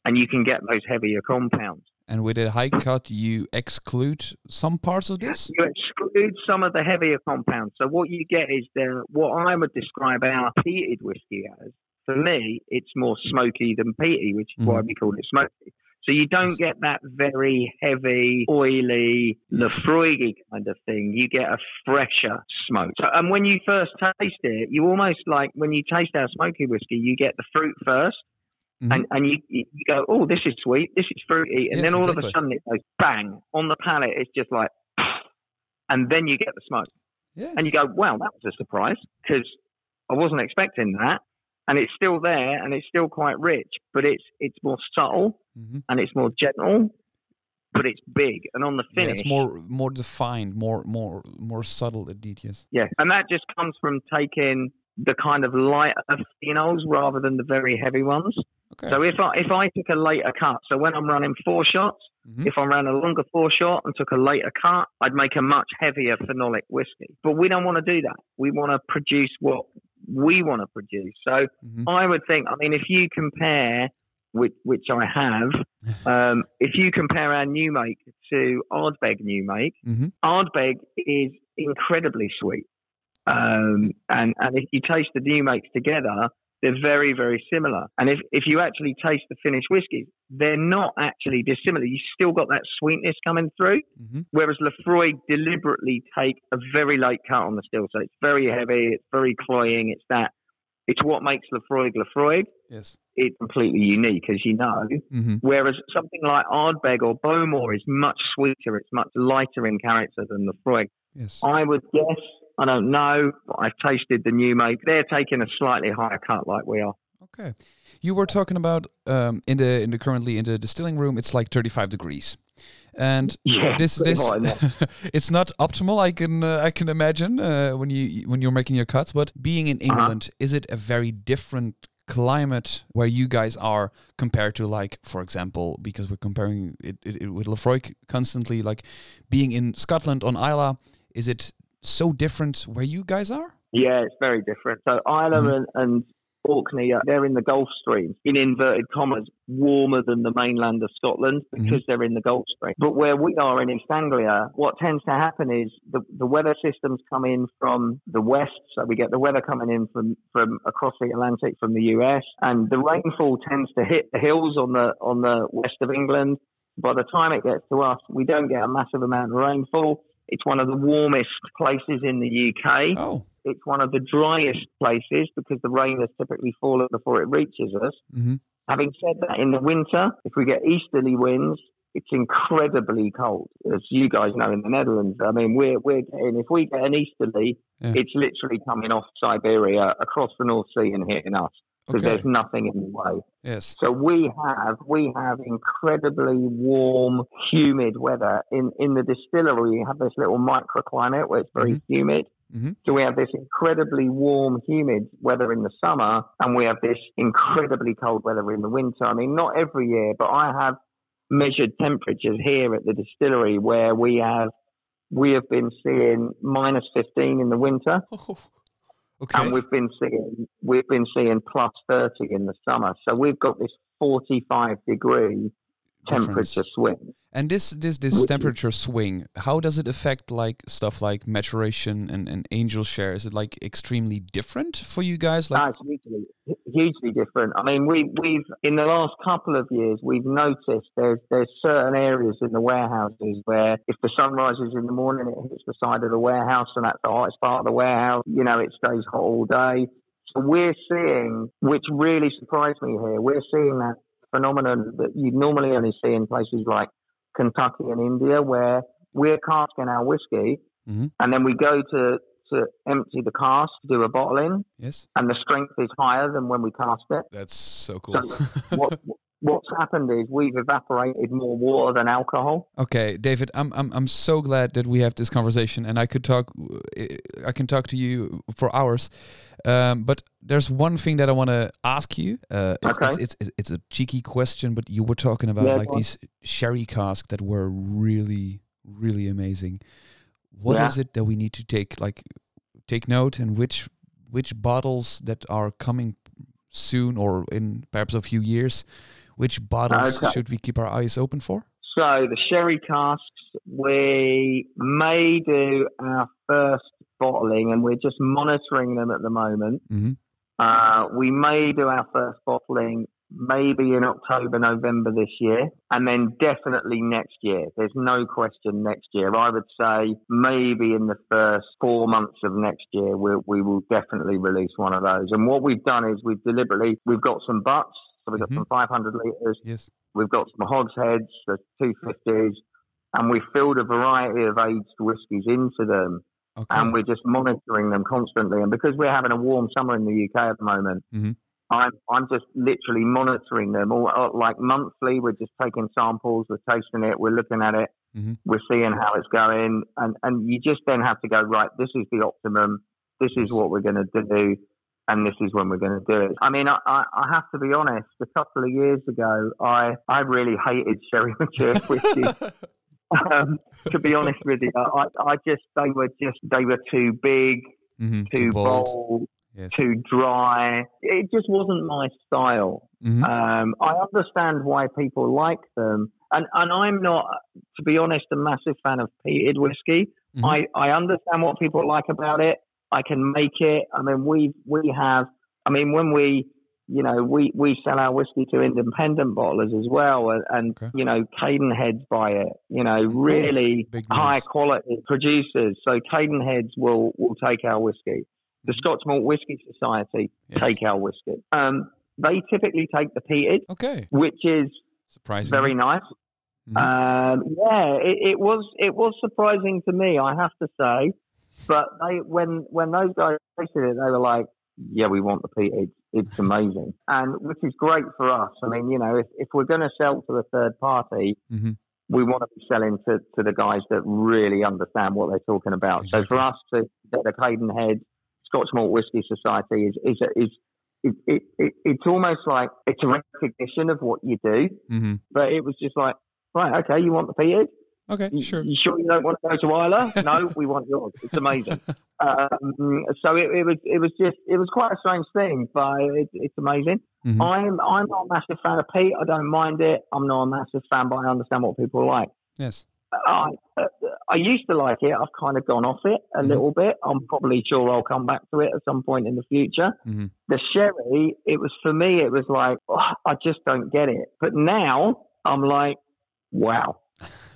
and you can get those heavier compounds. And with a high cut, you exclude some parts of this. You exclude some of the heavier compounds. So what you get is the what I would describe our peated whiskey as. For me, it's more smoky than peaty, which is why Mhm. we call it smoky. So you don't get that very heavy, oily, Laphroaig kind of thing. You get a fresher smoke. So, and when you first taste it, you almost like when you taste our smoky whiskey, you get the fruit 1st Mhm. and, and you, you go, oh, this is sweet, this is fruity. And Yes, then all of a sudden it goes bang on the palate. It's just like, and then you get the smoke. Yes. And you go, wow, that was a surprise because I wasn't expecting that. And it's still there and it's still quite rich, but it's it's more subtle Mhm. and it's more gentle, but it's big. And on the Yeah, finish, it's more more defined, more more more subtle indeed. Yes. yeah. And that just comes from taking the kind of lighter phenols rather than the very heavy ones. Okay. So if I if I took a later cut, so when I'm running foreshots, Mhm. if I ran a longer foreshot and took a later cut, I'd make a much heavier phenolic whiskey. But we don't want to do that. We want to produce what we want to produce. So Mhm. I would think, I mean, if you compare, which, which I have, um, if you compare our new make to Ardbeg new make, Mhm. Ardbeg is incredibly sweet. Um, and, and if you taste the new makes together, they're very, very similar. And if, if you actually taste the finished whiskies, they're not actually dissimilar. You still got that sweetness coming through. Mhm. Whereas Laphroaig deliberately take a very late cut on the still, so it's very heavy, it's very cloying. It's that, it's what makes Laphroaig Laphroaig. Yes. It's completely unique, as you know. hmm Whereas something like Ardbeg or Bowmore is much sweeter, it's much lighter in character than Laphroaig. Yes. I would guess, I don't know, but I've tasted the new make. They're taking a slightly higher cut like we are. Okay. You were talking about um, in the in the currently in the distilling room. It's like 35 degrees, and Yeah, this this hot in there. it's not optimal. I can uh, I can imagine uh, when you when you're making your cuts. But being in Uh-huh. England, is it a very different climate where you guys are compared to like, for example, because we're comparing it, it, it with Laphroaig constantly, like being in Scotland on Islay, is it so different where you guys are? Yeah, it's very different. So Ireland and, and Orkney, uh, they're in the Gulf Stream, in inverted commas, warmer than the mainland of Scotland because they're in the Gulf Stream. But where we are in East Anglia, what tends to happen is the, the weather systems come in from the west. So we get the weather coming in from, from across the Atlantic from the US and the rainfall tends to hit the hills on the, on the west of England. By the time it gets to us, we don't get a massive amount of rainfall. It's one of the warmest places in the UK Oh. it's one of the driest places because the rain has typically fallen before it reaches us. hmm Having said that, in the winter, if we get easterly winds, it's incredibly cold, as you guys know in the Netherlands. I mean, we're we're getting if we get an easterly, Yeah. it's literally coming off Siberia across the North Sea and hitting us because Okay. there's nothing in the way. Yes. So we have we have incredibly warm, humid weather in in the distillery. We have this little microclimate where it's very humid. Mhm. So we have this incredibly warm, humid weather in the summer, and we have this incredibly cold weather in the winter. I mean, not every year, but I have measured temperatures here at the distillery where we have we have been seeing minus 15 in the winter okay. and we've been seeing we've been seeing plus 30 in the summer so we've got this 45 degree temperature swing And this this this is- temperature swing, how does it affect like stuff like maturation and, and angel share? Is it like extremely different for you guys? Like hugely, hugely different. I mean, we, we've in the last couple of years, we've noticed there's there's certain areas in the warehouses where if the sun rises in the morning, it hits the side of the warehouse, and that's the hottest part of the warehouse. You know, it stays hot all day. So we're seeing, which really surprised me here, we're seeing that phenomenon that you normally only see in places like Kentucky and India, where we're casking our whiskey Mhm. and then we go to, to empty the cask to do a bottling, Yes. and the strength is higher than when we cast it. That's so cool. what, what's happened is we've evaporated more water than alcohol. Okay, David, I'm I'm I'm so glad that we have this conversation, and I could talk. I can talk to you for hours, um, but there's one thing that I want to ask you. Uh, it's, Okay. it's, it's it's a cheeky question, but you were talking about Yeah, like these sherry casks that were really really amazing. What is Yeah. it that we need to take like take note, and which which bottles that are coming soon or in perhaps a few years? Which bottles Okay. should we keep our eyes open for? So the sherry casks, we may do our first bottling, and we're just monitoring them at the moment. hmm Uh, we may do our first bottling maybe in October, November this year, and then definitely next year. There's no question next year. I would say maybe in the first four months of next year, we, we will definitely release one of those. And what we've done is we've deliberately, we've got some butts, so we've got Mhm. some 500 litres, Yes. we've got some hogsheads, the 250s, and we filled a variety of aged whiskies into them Okay. and we're just monitoring them constantly. And because we're having a warm summer in the UK at the moment, Mhm. I'm I'm just literally monitoring them all uh, like monthly. We're just taking samples, we're tasting it, we're looking at it, Mhm. we're seeing how it's going, and and you just then have to go right. This is the optimum. This is what we're going to do. And this is when we're going to do it. I mean, I, I, I have to be honest. A couple of years ago, I, I really hated sherry mature whiskey um, to be honest with you, I, I just they were just they were too big, Mhm, too bold. bold, Yes. too dry. It just wasn't my style. Mhm. Um, I understand why people like them, and and I'm not, to be honest, a massive fan of peated whiskey. Mhm. I I understand what people like about it. I can make it. I mean, we we have. I mean, when we you know, we, we sell our whiskey to independent bottlers as well, and, and Okay. you know, Cadenheads buy it. You know, really Big high names. quality producers. So Cadenheads will will take our whiskey. The Scotch Malt Whiskey Society Yes. take our whiskey. Um, they typically take the peated, Okay. which is Surprising. very nice. Mhm. Um, yeah, it, it was it was surprising to me, I have to say. But they when when those guys tasted it, they were like, "Yeah, we want the peated. It's amazing," and which is great for us. I mean, you know, if if we're going to sell to a third party, Mhm. we want to be selling to, to the guys that really understand what they're talking about. So for us to get the Cadenhead Scotch Malt Whisky Society is is is it, it, it, it's almost like it's a recognition of what you do, Mhm. but it was just like, right, okay, you want the peated? Okay. You, Sure. you sure you don't want to go to Islay? no, we want yours. It's amazing. um, so it, it was it was just it was quite a strange thing, but it, it's amazing. Mhm. I'm I'm not a massive fan of peat. I don't mind it. I'm not a massive fan, but I understand what people like. Yes. I uh, I used to like it. I've kind of gone off it a Mhm. little bit. I'm probably sure I'll come back to it at some point in the future. Mhm. The sherry, it was for me. It was like oh, I just don't get it. But now I'm like, wow,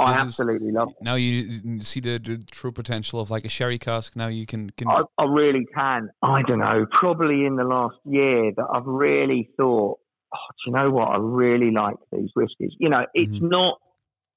I absolutely love it. Now you see the, the true potential of like a sherry cask. Now you can can. I, I really can. I don't know. Probably in the last year that I've really thought, oh, do you know what? I really like these whiskies. You know, it's Mhm. not.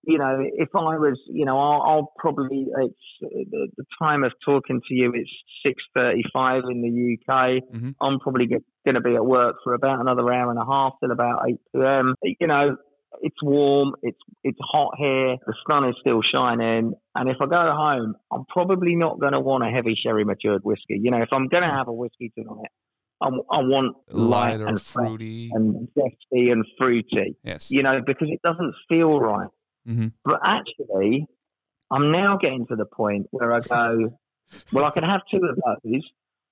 You know, if I was, you know, I'll, I'll probably. It's the, the time of talking to you. It's six thirty-five in the UK. Mhm. I'm probably going to be at work for about another hour and a half till about eight pm. You know, it's warm. It's it's hot here. The sun is still shining. And if I go home, I'm probably not going to want a heavy sherry matured whiskey. You know, if I'm going to have a whiskey tonight, I want light light and fruity. and zesty and fruity. yes. You know, because it doesn't feel right. hmm But actually, I'm now getting to the point where I go, well, I can have two of those,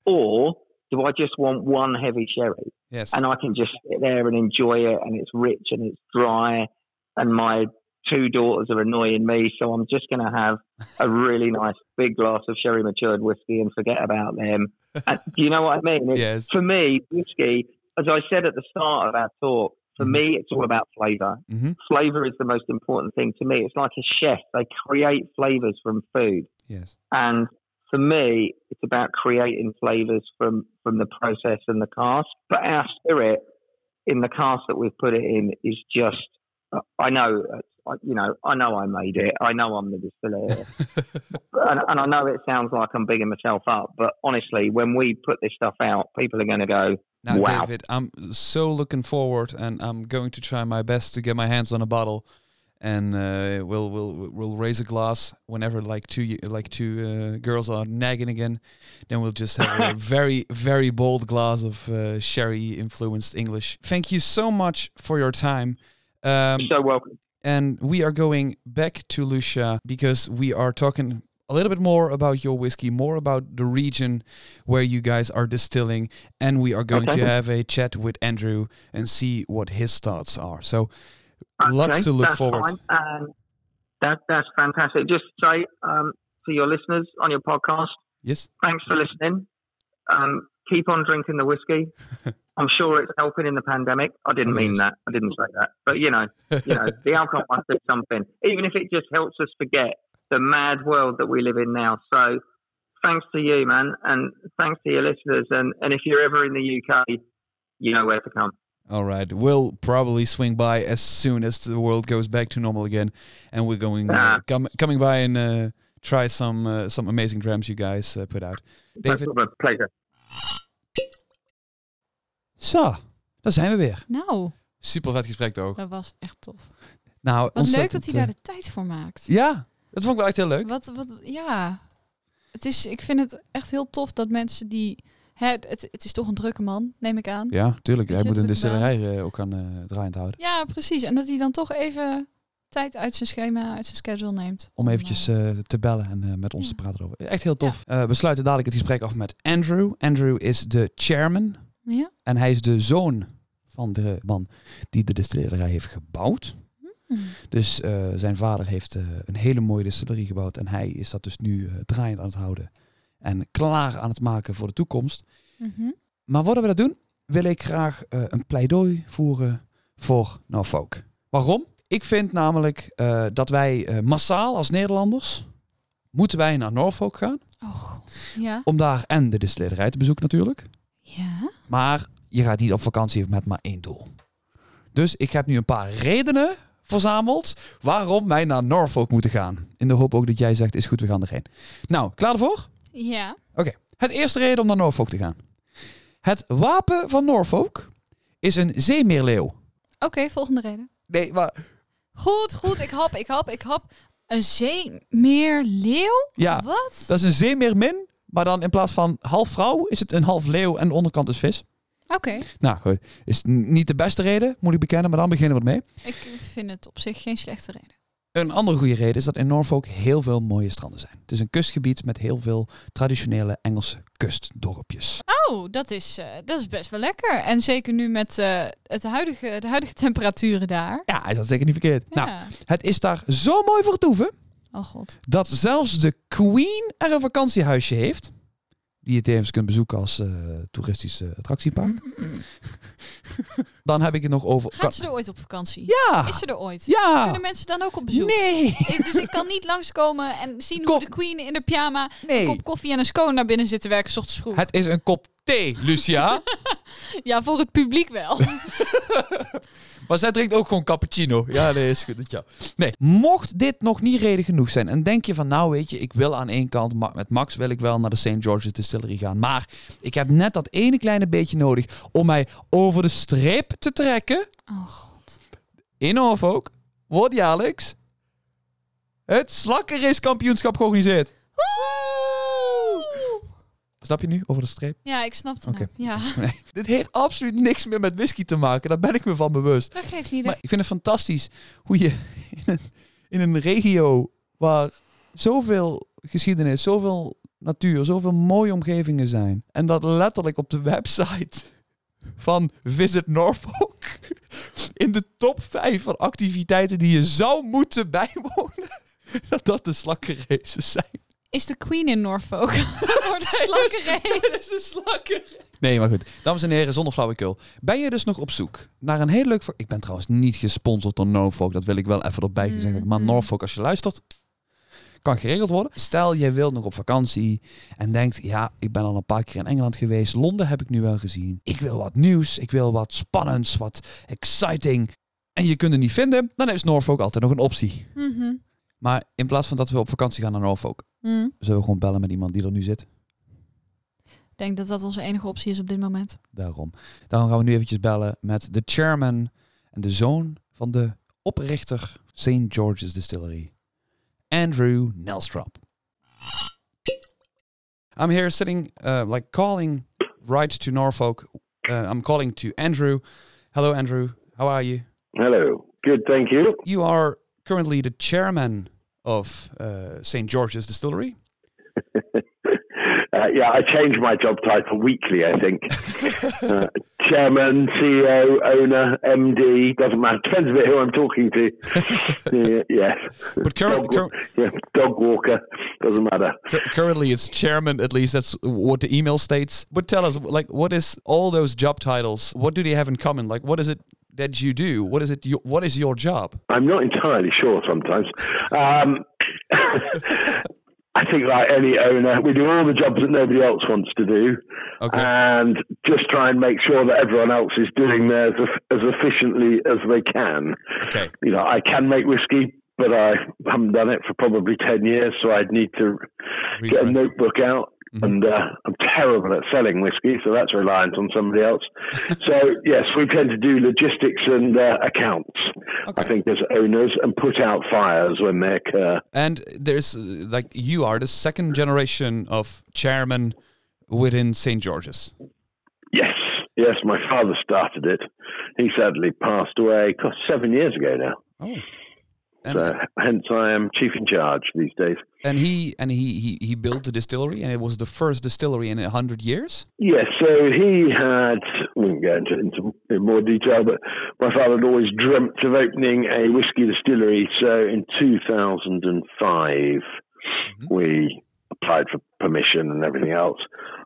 or do I just want one heavy sherry? Yes. and I can just sit there and enjoy it, and it's rich and it's dry, and my two daughters are annoying me, so I'm just going to have a really nice big glass of sherry matured whiskey and forget about them. And, do you know what I mean? Yes. For me, whiskey, as I said at the start of our talk, for Mhm. me, it's all about flavor. hmm Flavor is the most important thing to me. It's like a chef; they create flavors from food. Yes. And for me, it's about creating flavors from, from the process and the cast. But our spirit in the cast that we've put it in is just. I know, you know, I know I made it. I know I'm the distiller, and, and I know it sounds like I'm bigging myself up. But honestly, when we put this stuff out, people are going to go, Now, Wow. David, I'm so looking forward, and I'm going to try my best to get my hands on a bottle, and uh, we'll we'll we'll raise a glass whenever like two like two uh, girls are nagging again. Then we'll just have a very very bold glass of uh, sherry influenced English. Thank you so much for your time. Um, "You're so welcome." and we are going back to Lucia because we are talking a little bit more about your whiskey, more about the region where you guys are distilling, and we are going Okay. to have a chat with Andrew and see what his thoughts are. So, lots to look forward. Um, that that's fantastic. Just say um, to your listeners on your podcast, Yes, thanks for listening. Um, keep on drinking the whiskey. I'm sure it's helping in the pandemic. I didn't mean that. I didn't say that. But you know, you know, the alcohol must do something, even if it just helps us forget the mad world that we live in now. So, thanks to you, man, and thanks to your listeners. And and if you're ever in the UK, you know where to come. All right, we'll probably swing by as soon as the world goes back to normal again, and we're going uh, Ah. com- coming by and uh, try some uh, some amazing drams you guys uh, put out. David, pleasure. zo, daar zijn we weer. Nou, Super vet gesprek toch? dat was echt tof. Nou, Wat leuk dat hij daar eh, de tijd voor maakt. Ja, dat vond ik wel echt heel leuk. Wat, wat, ja. Het is, ik vind het echt heel tof dat mensen die... Hè, het, het is toch een drukke man, neem ik aan. Ja, tuurlijk. Hij moet een distillerij eh, ook gaan eh draaiend houden. Ja, precies. En dat hij dan toch even tijd uit zijn schema, uit zijn schedule neemt. Om eventjes eh, eh, te bellen en met ons Ja. te praten over. Echt heel tof. We sluiten dadelijk het gesprek af met Andrew. Andrew is de chairman. ja? En hij is de zoon van de man die de distillerij heeft gebouwd. Hm. Dus eh, zijn vader heeft een hele mooie distillerie gebouwd. En hij is dat dus nu draaiend aan het houden. En klaar aan het maken voor de toekomst. Mhm. Maar voordat we dat doen, wil ik graag eh, een pleidooi voeren voor Norfolk. Waarom? Ik vind namelijk eh, dat wij eh, massaal als Nederlanders moeten wij naar Norfolk gaan. Oh. Ja? Om daar en de distillerij te bezoeken natuurlijk. Ja? Maar je gaat niet op vakantie met maar één doel. Dus ik heb nu een paar redenen verzameld waarom wij naar Norfolk moeten gaan. In de hoop ook dat jij zegt, is goed, we gaan erheen. Nou, klaar ervoor? Ja. Het eerste reden om naar Norfolk te gaan. Het wapen van Norfolk is een zeemeerleeuw. Oké, volgende reden. Nee, maar... Goed, goed. Ik hap, ik hap, ik hap. Een zeemeerleeuw? Ja, Wat? dat is een zeemeermin. Maar dan in plaats van half vrouw is het een half leeuw en de onderkant is vis. Oké. Nou, goed. Is n- niet de beste reden, moet ik bekennen, maar dan beginnen we ermee. Ik vind het op zich geen slechte reden. Een andere goede reden is dat in Norfolk heel veel mooie stranden zijn. Het is een kustgebied met heel veel traditionele Engelse kustdorpjes. Oh, dat is, eh, dat is best wel lekker. En zeker nu met eh, het huidige, de huidige temperaturen daar. Ja, is dat zeker niet verkeerd. Nou, het is daar zo mooi voor toeven Oh god. dat zelfs de Queen er een vakantiehuisje heeft. Die je tevens kunt bezoeken als eh, toeristisch attractiepark. Dan heb ik het nog over... Gaat ze er ooit op vakantie? Ja! Is ze er ooit? Ja! Kunnen mensen dan ook op bezoek? Nee! Ik- Dus ik kan niet langskomen en zien hoe de queen in de pyjama een Nee! kop koffie en een scone naar binnen zit te werken, s ochtends vroeg. Het is een kop thee, Lucia. Ja, voor het publiek wel. Maar zij drinkt ook gewoon cappuccino. Ja, nee, is goed. dat Ja. Nee, mocht dit nog niet reden genoeg zijn en denk je van nou weet je, ik wil aan één kant, met Max wil ik wel naar de St. George's Distillery gaan. Maar ik heb net dat ene kleine beetje nodig om mij over de streep te trekken. Oh god. In Norfolk wordt jaarlijks het slakkenrace-kampioenschap georganiseerd. Snap je nu? Over de streep? Ja, ik snap het. Oké. nou. Ja, Dit heeft absoluut niks meer met whisky te maken. Daar ben ik me van bewust. dat geeft niet. Maar ik vind het fantastisch hoe je in een, in een regio waar zoveel geschiedenis, zoveel natuur, zoveel mooie omgevingen zijn. En dat letterlijk op de website van Visit Norfolk in de top 5 van activiteiten die je zou moeten bijwonen, dat dat de slakkenraces zijn. Is de queen in Norfolk? Slakkenrace. is de slakker. Nee, maar goed. Dames en heren, zonder flauwekul. Ben je dus nog op zoek naar een heel leuk... Ik ben trouwens niet gesponsord door Norfolk. Dat wil ik wel even erbij gezegd hebben. Maar Mhm. Norfolk, als je luistert... Kan geregeld worden. Stel, jij wilt nog op vakantie en denkt, ja, ik ben al een paar keer in Engeland geweest. Londen heb ik nu wel gezien. Ik wil wat nieuws, ik wil wat spannends, wat exciting. En je kunt het niet vinden, dan is Norfolk altijd nog een optie. Mhm. Maar in plaats van dat we op vakantie gaan naar Norfolk, Mm. zullen we gewoon bellen met iemand die er nu zit. Ik denk dat dat onze enige optie is op dit moment. Daarom. Daarom gaan we nu eventjes bellen met de chairman en de zoon van de oprichter St. George's Distillery, Andrew Nelstrop. I'm here sitting, uh, like calling right to Norfolk. Uh, I'm calling to Andrew. Hello, Andrew. How are you? Hello. Good, thank you. You are currently the chairman of uh, St. George's Distillery. Uh, yeah, I change my job title weekly, I think. uh, chairman, CEO, owner, MD, doesn't matter. Depends a bit who I'm talking to. yeah, yes. But current, Dog, cur- yeah, dog walker, doesn't matter. Cur- currently it's chairman at least that's what the email states but tell us like what is all those job titles what do they have in common like what is it that you do what is it you, what is your job I'm not entirely sure sometimes. Um, I think, like any owner, we do all the jobs that nobody else wants to do, okay and just try and make sure that everyone else is doing theirs as, as efficiently as they can. okay you know, I can make whiskey, but I haven't done it for probably 10 years, so I'd need to get a notebook out. Mhm. And uh, I'm terrible at selling whiskey, so that's reliant on somebody else. so, yes, we tend to do logistics and uh, accounts, I think, as owners, and put out fires when they occur. and there's uh, like you are the second generation of chairman within St. George's Yes, yes, my father started it. He sadly passed away seven years ago now. oh and, So, hence, I am chief in charge these days. and he and he, he he built the distillery and it was the first distillery in a hundred years Yes, so he had, we won't go into, into in more detail, but my father had always dreamt of opening a whiskey distillery. So in 2005, we applied for permission and everything else.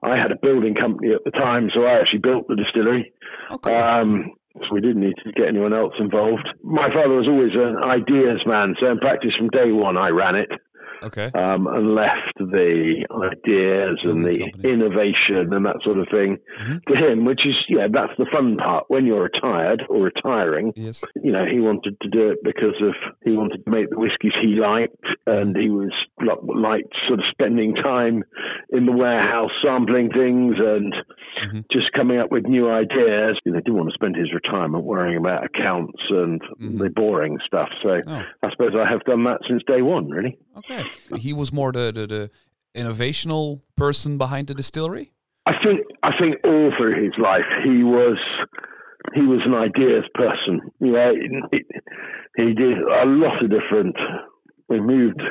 I had a building company at the time, so I actually built the distillery. okay Um, so we didn't need to get anyone else involved. My father was always an ideas man, so in practice from day one I ran it okay um, and left the ideas and the company. innovation and that sort of thing Mhm. to him, which is, yeah, that's the fun part. When you're retired or retiring, yes you know, he wanted to do it because of, he wanted to make the whiskies he liked and he was like, liked sort of spending time in the warehouse sampling things and Mhm. just coming up with new ideas. You know, didn't want to spend his retirement worrying about accounts and Mhm. the boring stuff. So oh I suppose I have done that since day one, really. Okay. He was more the, the, the innovational person behind the distillery. I think I think all through his life he was he was an ideas person. You know, he, he did a lot of different. We moved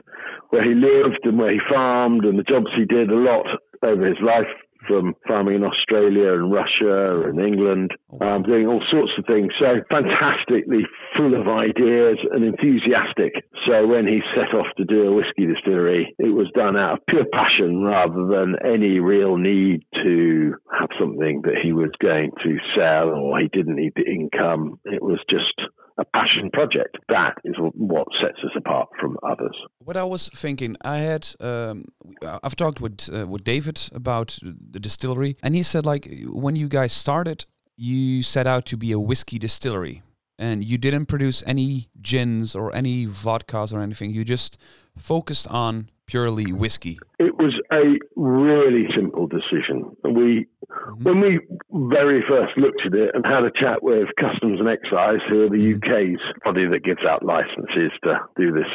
where he lived and where he farmed and the jobs he did a lot over his life from farming in Australia and Russia and England, um, doing all sorts of things. So fantastically full of ideas and enthusiastic. So when he set off to do a whiskey distillery, it was done out of pure passion rather than any real need to have something that he was going to sell or he didn't need the income. It was just a passion project. That is what sets us apart from others. What I was thinking, I had, um, I've talked with uh, with David about the distillery, and he said like when you guys started, you set out to be a whiskey distillery, and you didn't produce any gins or any vodkas or anything. You just focused on purely whiskey. It was a really simple decision. We, when we very first looked at it and had a chat with Customs and Excise, who are the UK's body that gives out licenses to do this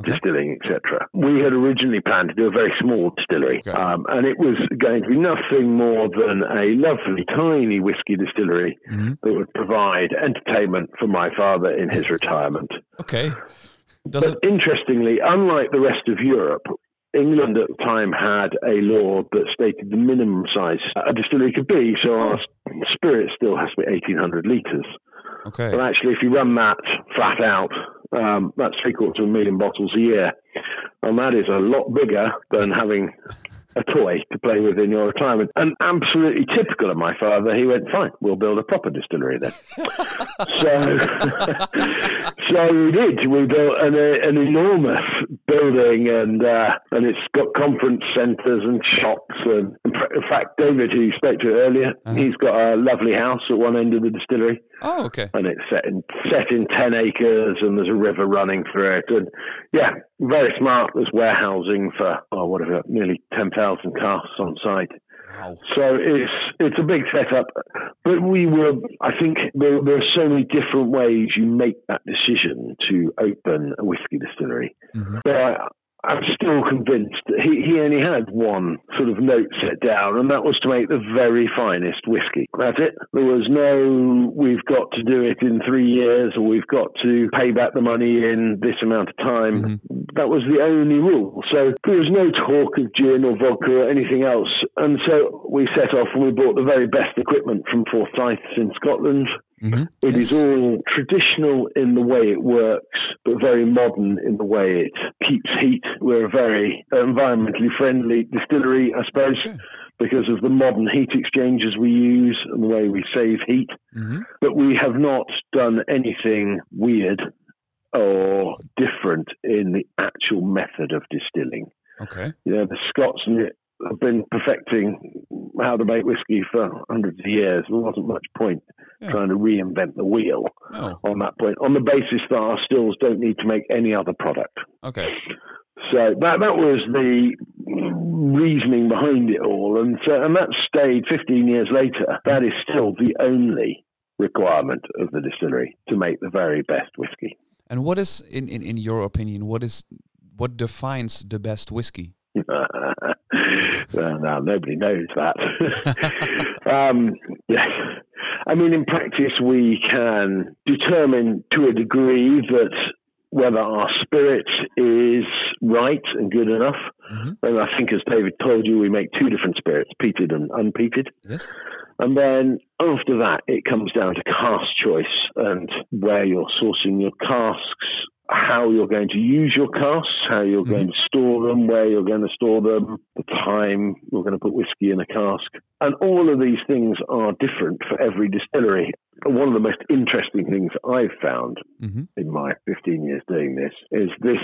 Okay. distilling, etc. We had originally planned to do a very small distillery, Okay. um, and it was going to be nothing more than a lovely, tiny whiskey distillery Mhm. that would provide entertainment for my father in his retirement. Okay. Does But interestingly, unlike the rest of Europe, England at the time had a law that stated the minimum size a distillery could be. So our spirit still has to be 1,800 litres. Okay. But actually, if you run that flat out, um, that's three quarters of a million bottles a year. And that is a lot bigger than having a toy to play with in your retirement. And absolutely typical of my father, he went, fine, we'll build a proper distillery then. so, so we did. We built an, an enormous building and, uh, and it's got conference centres and shops. And in fact, David, who you spoke to earlier, uh-huh. he's got a lovely house at one end of the distillery. Oh, okay. And it's set in set in ten acres, and there's a river running through it. And yeah, very smart. There's warehousing for oh, what have you got? Nearly ten thousand casks on site. Wow. So it's it's a big setup, but we were. I think there, there are so many different ways you make that decision to open a whiskey distillery. Mm-hmm. But I, I'm still convinced that he, he only had one sort of note set down, and that was to make the very finest whiskey. That's it. There was no, we've got to do it in three years, or we've got to pay back the money in this amount of time. Mm-hmm. That was the only rule. So there was no talk of gin or vodka or anything else. And so we set off and we bought the very best equipment from Forsyths in Scotland. Mm-hmm. It yes. is all traditional in the way it works, but very modern in the way it keeps heat. We're a very environmentally friendly distillery, I suppose. Okay because of the modern heat exchangers we use and the way we save heat. Mm-hmm. But we have not done anything weird or different in the actual method of distilling. Okay. You know, the Scots have been perfecting how to make whiskey for hundreds of years. There wasn't much point yeah. trying to reinvent the wheel on that point, on the basis that our stills don't need to make any other product. Okay. So that that was the reasoning behind it all, and so, and that stayed 15 years later. That is still the only requirement of the distillery to make the very best whiskey. And what is, in, in, in your opinion, what is what defines the best whiskey? well, now nobody knows that. um, yes. I mean, in practice, we can determine to a degree that whether our spirit is right and good enough. Mm-hmm. And I think, as David told you, we make two different spirits, peated and unpeated. Yes. And then after that, it comes down to cask choice and where you're sourcing your casks, how you're going to use your casks, how you're mm-hmm. going to store them, where you're going to store them, the time you're going to put whiskey in a cask. And all of these things are different for every distillery. One of the most interesting things I've found mm-hmm. in my 15 years doing this is this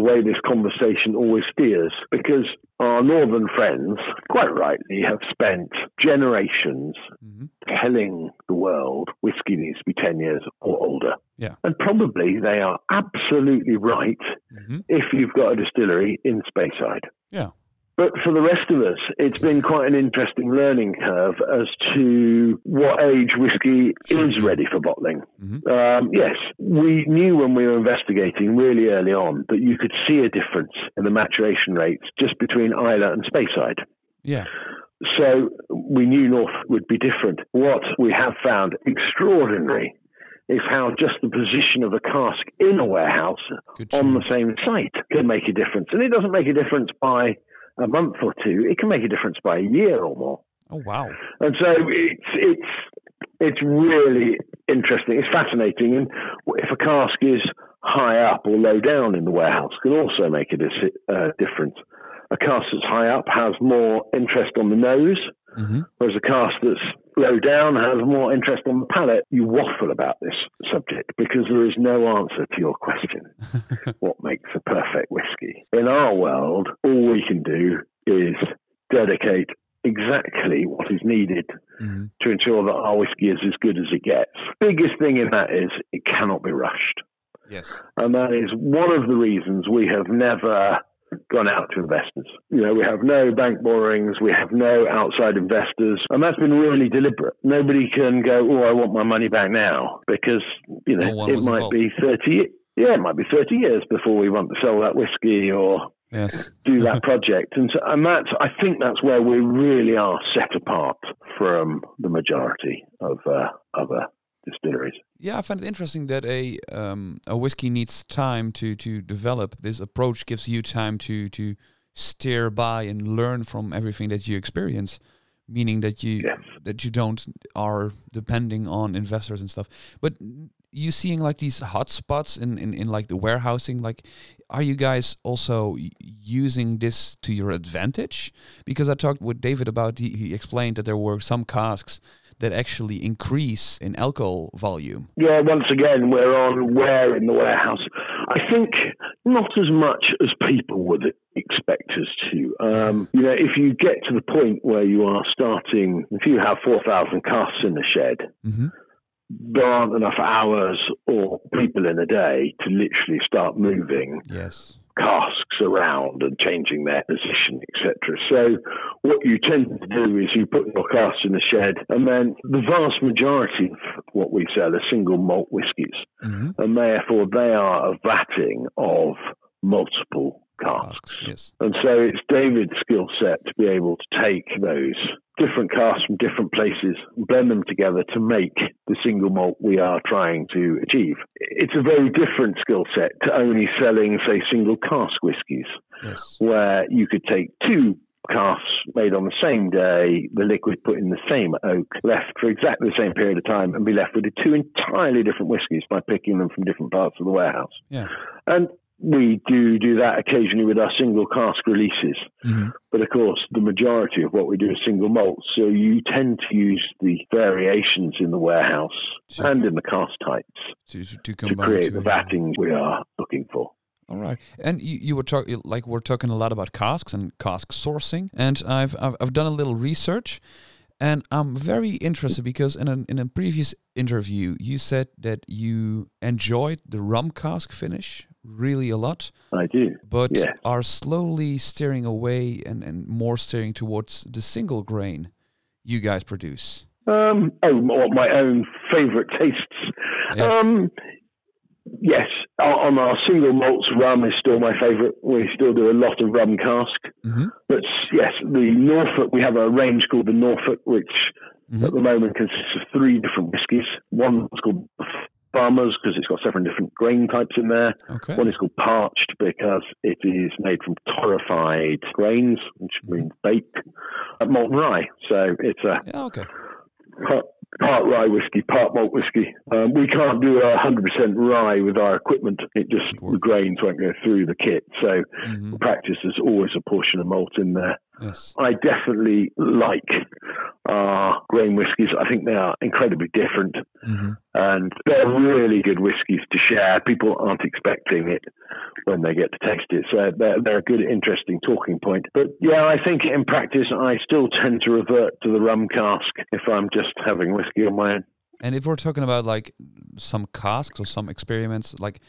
way this conversation always steers because our northern friends, quite rightly, have spent generations mm-hmm. telling the world whiskey needs to be 10 years or older. Yeah. And probably they are absolutely right mm-hmm. if you've got a distillery in Speyside. Yeah. But for the rest of us, it's been quite an interesting learning curve as to what age whiskey is ready for bottling. Mm-hmm. Um, yes, we knew when we were investigating really early on that you could see a difference in the maturation rates just between Islay and Speyside. Yeah. So we knew North would be different. What we have found extraordinary is how just the position of a cask in a warehouse on the same site can make a difference. And it doesn't make a difference by a month or two, it can make a difference by a year or more. Oh wow! And so it's it's it's really interesting. It's fascinating, and if a cask is high up or low down in the warehouse, can also make a uh, difference. A cask that's high up has more interest on the nose, mm-hmm. whereas a cask that's low down has more interest on the palate. You waffle about this subject because there is no answer to your question. what makes a perfect whiskey? In our world, all we can do is dedicate exactly what is needed mm-hmm. to ensure that our whiskey is as good as it gets. Biggest thing in that is it cannot be rushed. Yes. And that is one of the reasons we have never gone out to investors. You know, we have no bank borrowings, we have no outside investors, and that's been really deliberate. Nobody can go, "Oh, I want my money back now," because you know no it might involved. be thirty. Yeah, it might be thirty years before we want to sell that whiskey or yes. do that project. And so, and that's I think that's where we really are set apart from the majority of uh, other distilleries. Yeah, I find it interesting that a um, a whiskey needs time to to develop. This approach gives you time to to steer by and learn from everything that you experience. meaning that you Yes. that you don't are depending on investors and stuff. But you seeing like these hotspots in, in in like the warehousing, like are you guys also using this to your advantage? Because I talked with David about he, he explained that there were some casks that actually increase in alcohol volume. Yeah, once again, we're on where in the warehouse. I think not as much as people would expect us to. Um, you know, if you get to the point where you are starting, if you have 4,000 casks in the shed, hmm there aren't enough hours or people in a day to literally start moving Yes. Casks around and changing their position, etc. So what you tend to do is you put your casks in the shed, and then the vast majority of what we sell are single malt whiskies, hmm and therefore they are a vatting of multiple casks. Yes. And so it's David's skill set to be able to take those different casks from different places, blend them together to make the single malt we are trying to achieve. It's a very different skill set to only selling, say, single cask whiskies, Yes. where you could take two casks made on the same day, the liquid put in the same oak, left for exactly the same period of time, and be left with two entirely different whiskies by picking them from different parts of the warehouse. Yeah. And we do do that occasionally with our single cask releases. hmm But of course, the majority of what we do is single malts. So you tend to use the variations in the warehouse Sure. and in the cask types To, to create to the vatting we are looking for. All right, and you, you were talking like we're talking a lot about casks and cask sourcing, and I've I've, I've done a little research, and I'm very interested because in a in a previous interview you said that you enjoyed the rum cask finish really a lot, I do. but Yeah. are slowly steering away and, and more steering towards the single grain you guys produce. Um, oh, my my own favourite tastes. Yes. Um, yes, on our single malts, rum is still my favourite. We still do a lot of rum cask. hmm But yes, the Norfolk, we have a range called the Norfolk, which Mhm. at the moment consists of three different whiskies. One's called Farmers because it's got seven different grain types in there. Okay. One is called Parched because it is made from torrefied grains, which means baked, uh, malt and rye. So it's a Yeah. Okay. part, part rye whiskey, part malt whiskey. Um, we can't do a 100% rye with our equipment. It just, the grains won't go through the kit. So hmm in practice, there's always a portion of malt in there. Yes. I definitely like our grain whiskies. I think they are incredibly different hmm and they're really good whiskies to share. People aren't expecting it when they get to taste it. So they're, they're a good, interesting talking point. But yeah, I think in practice, I still tend to revert to the rum cask if I'm just having whiskey on my own. And if we're talking about like some casks or some experiments, like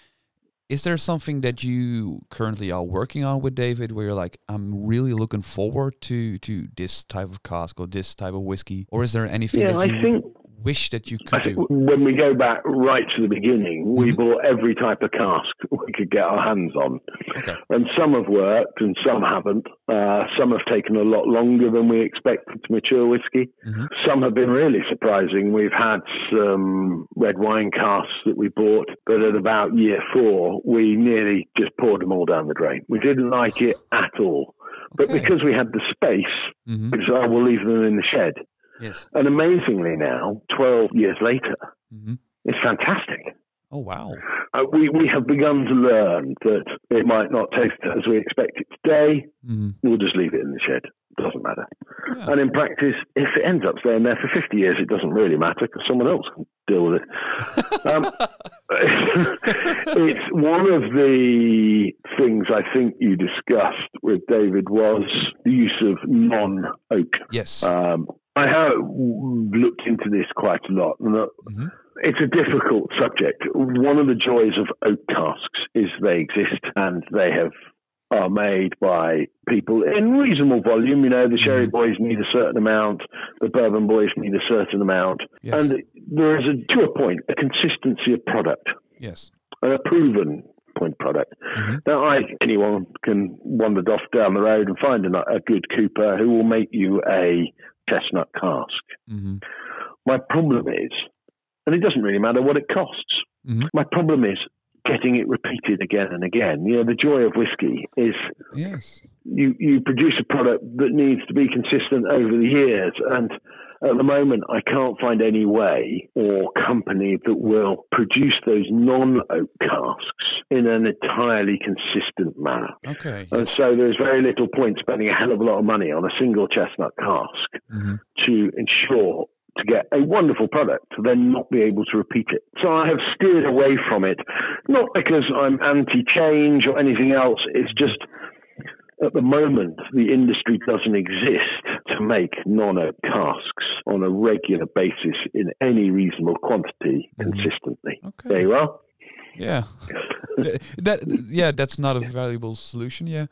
is there something that you currently are working on with David where you're like, I'm really looking forward to to this type of cask or this type of whiskey? Or is there anything Yeah, that I you think wish that you could do? when we go back right to the beginning, we Mhm. bought every type of cask we could get our hands on. Okay. And some have worked and some haven't. Uh, some have taken a lot longer than we expected to mature whiskey. hmm Some have been really surprising. We've had some red wine casks that we bought, but at about year four, we nearly just poured them all down the drain. We didn't like it at all. But Okay. because we had the space, hmm we decided we'll leave them in the shed. Yes. And amazingly now, 12 years later, hmm it's fantastic. Oh wow. Uh, we, we have begun to learn that it might not taste as we expect it today. hmm We'll just leave it in the shed. Doesn't matter. Yeah. And in practice, if it ends up staying there for 50 years, it doesn't really matter because someone else can deal with it. Um, it's one of the things I think you discussed with David was the use of non-oak. yes. Um, I have looked into this quite a lot, and uh, hmm it's a difficult subject. One of the joys of oak casks is they exist and they have are made by people in reasonable volume. You know, the sherry Mhm. boys need a certain amount, the bourbon boys need a certain amount, Yes. and there is a, to a point a consistency of product, yes. a proven point product. hmm Now, I anyone can wander off down the road and find a, a good cooper who will make you a chestnut cask. Mm-hmm. My problem is, and it doesn't really matter what it costs. Mhm. My problem is getting it repeated again and again. You know, the joy of whiskey is Yes. you, you produce a product that needs to be consistent over the years. And at the moment, I can't find any way or company that will produce those non oak casks in an entirely consistent manner. Okay. And so there's very little point spending a hell of a lot of money on a single chestnut cask Mhm. to ensure to get a wonderful product to then not be able to repeat it. So I have steered away from it, not because I'm anti change or anything else. It's just at the moment the industry doesn't exist to make non oak casks on a regular basis in any reasonable quantity mm-hmm. consistently. Okay. There you are. Yeah. That yeah, that's not a valuable solution. Yeah.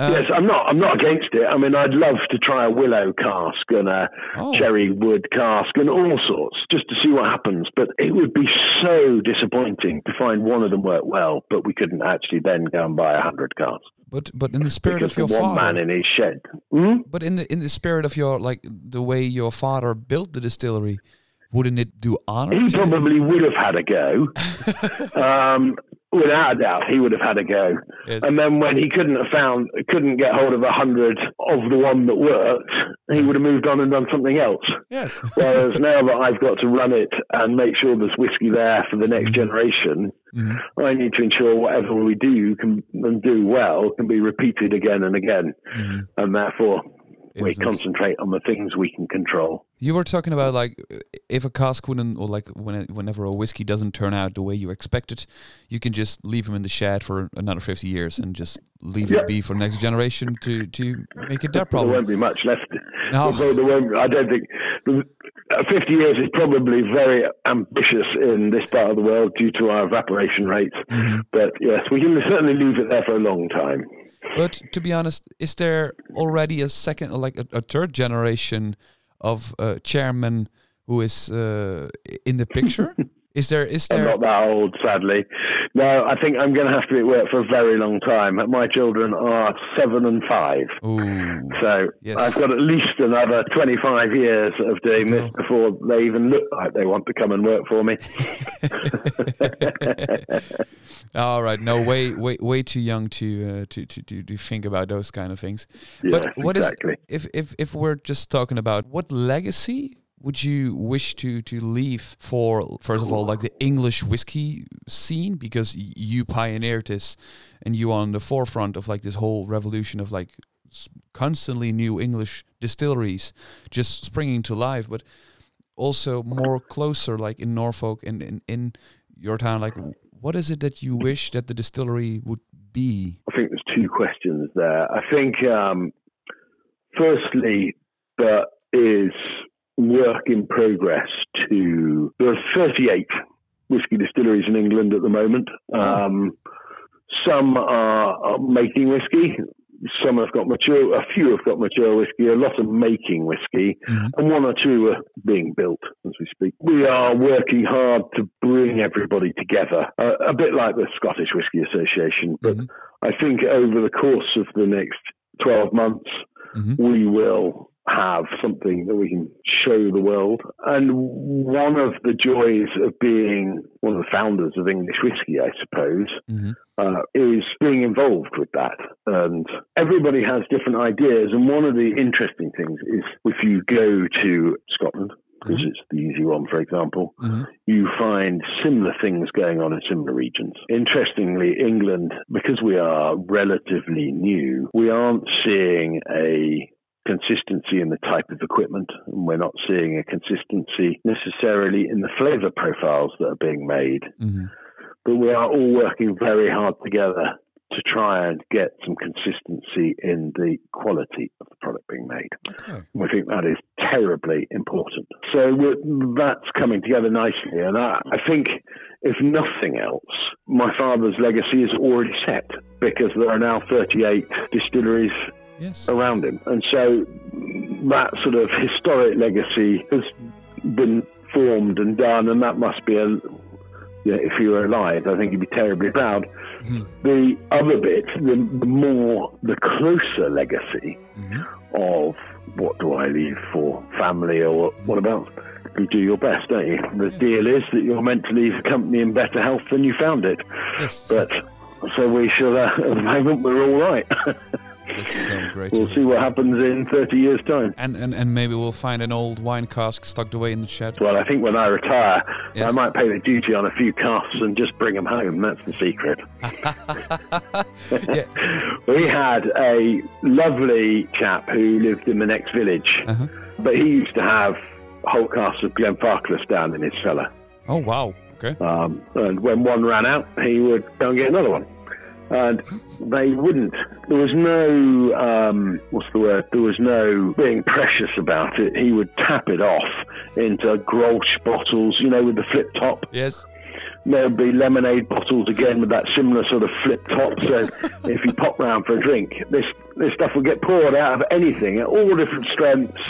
Uh, yes, I'm not. I'm not against it. I mean, I'd love to try a willow cask and a Oh. cherry wood cask and all sorts, just to see what happens. But it would be so disappointing to find one of them work well, but we couldn't actually then go and buy a hundred casks But but in the spirit because of your one father. man in his shed. Hmm? But in the in the spirit of your like the way your father built the distillery, wouldn't it do honor? He probably would have had a go. um, without a doubt, he would have had a go. Yes. And then when he couldn't have found, couldn't get hold of a hundred of the one that worked, he would have moved on and done something else. yes. Whereas now that I've got to run it and make sure there's whiskey there for the next generation, Mhm. I need to ensure whatever we do can and do well can be repeated again and again, Mhm. and therefore we Isn't- concentrate on the things we can control. You were talking about like if a cask wouldn't, or like when whenever a whiskey doesn't turn out the way you expect it, you can just leave them in the shed for another fifty years and just leave Yeah. it be for next generation to to make it their problem. There won't be much left. No. There- won't- I don't think. uh, 50 years is probably very ambitious in this part of the world due to our evaporation rates. Mhm. But yes, we can certainly leave it there for a long time. But to be honest, is there already a second, or like a, a third generation of uh, chairman who is uh, in the picture? is there? Is there? I'm not that old, sadly. No, I think I'm going to have to be at work for a very long time. My children are seven and five. Ooh. So Yes. I've got at least another 25 years of doing this before they even look like they want to come and work for me. All right. No, way, way, way too young to uh, to, to to to think about those kind of things. Yes, but what is exactly. if if if we're just talking about what legacy would you wish to to leave for first of all like the English whiskey scene? Because you pioneered this and you are on the forefront of like this whole revolution of like constantly new English distilleries just springing to life but also more closer like in Norfolk and in, in your town. Like what is it that you wish that the distillery would be? I think there's two questions there. I think, um, firstly, there is work in progress to. There are 38 whiskey distilleries in England at the moment. Um, some are, are making whiskey. Some have got mature. A few have got mature whiskey. A lot are making whiskey, Mhm. and one or two are being built as we speak. We are working hard to bring everybody together, uh, a bit like the Scottish Whisky Association, but Mhm. I think over the course of the next 12 months, Mhm. we will have something that we can show the world. And one of the joys of being one of the founders of English whiskey, I suppose, Mhm. uh, is being involved with that. And everybody has different ideas. And one of the interesting things is if you go to Scotland, because it's the easy one, for example, Mhm. you find similar things going on in similar regions. Interestingly, England, because we are relatively new, we aren't seeing a consistency in the type of equipment, and we're not seeing a consistency necessarily in the flavor profiles that are being made. Mhm. But we are all working very hard together to try and get some consistency in the quality of the product being made. Okay. We think that is terribly important. So that's coming together nicely. And I, I think, if nothing else, my father's legacy is already set because there are now 38 distilleries Yes. around him. And so that sort of historic legacy has been formed and done, and that must be a. Yeah, if you were alive, I think you'd be terribly proud. Mhm. The other bit, the, the more, the closer legacy Mhm. of what do I leave for family or what about you do your best, don't you? The deal is that you're meant to leave the company in better health than you found it. Yes. But so we shall. Uh, at the moment, we're all right. That's so great. we'll see what happens in 30 years' time. And, and and maybe we'll find an old wine cask stuck away in the shed. Well, I think when I retire, Yes. I might pay the duty on a few casks and just bring them home. That's the secret. We had a lovely chap who lived in the next village, Uh-huh. but he used to have whole casks of Glenfarclas down in his cellar. Oh wow. Okay. Um, and when one ran out, he would go and get another one. And they wouldn't. There was no, um, what's the word? There was no being precious about it. He would tap it off into Grolsch bottles, you know, with the flip top. Yes. There'd be lemonade bottles again with that similar sort of flip top. So if you pop round for a drink, this this stuff would get poured out of anything at all different strengths,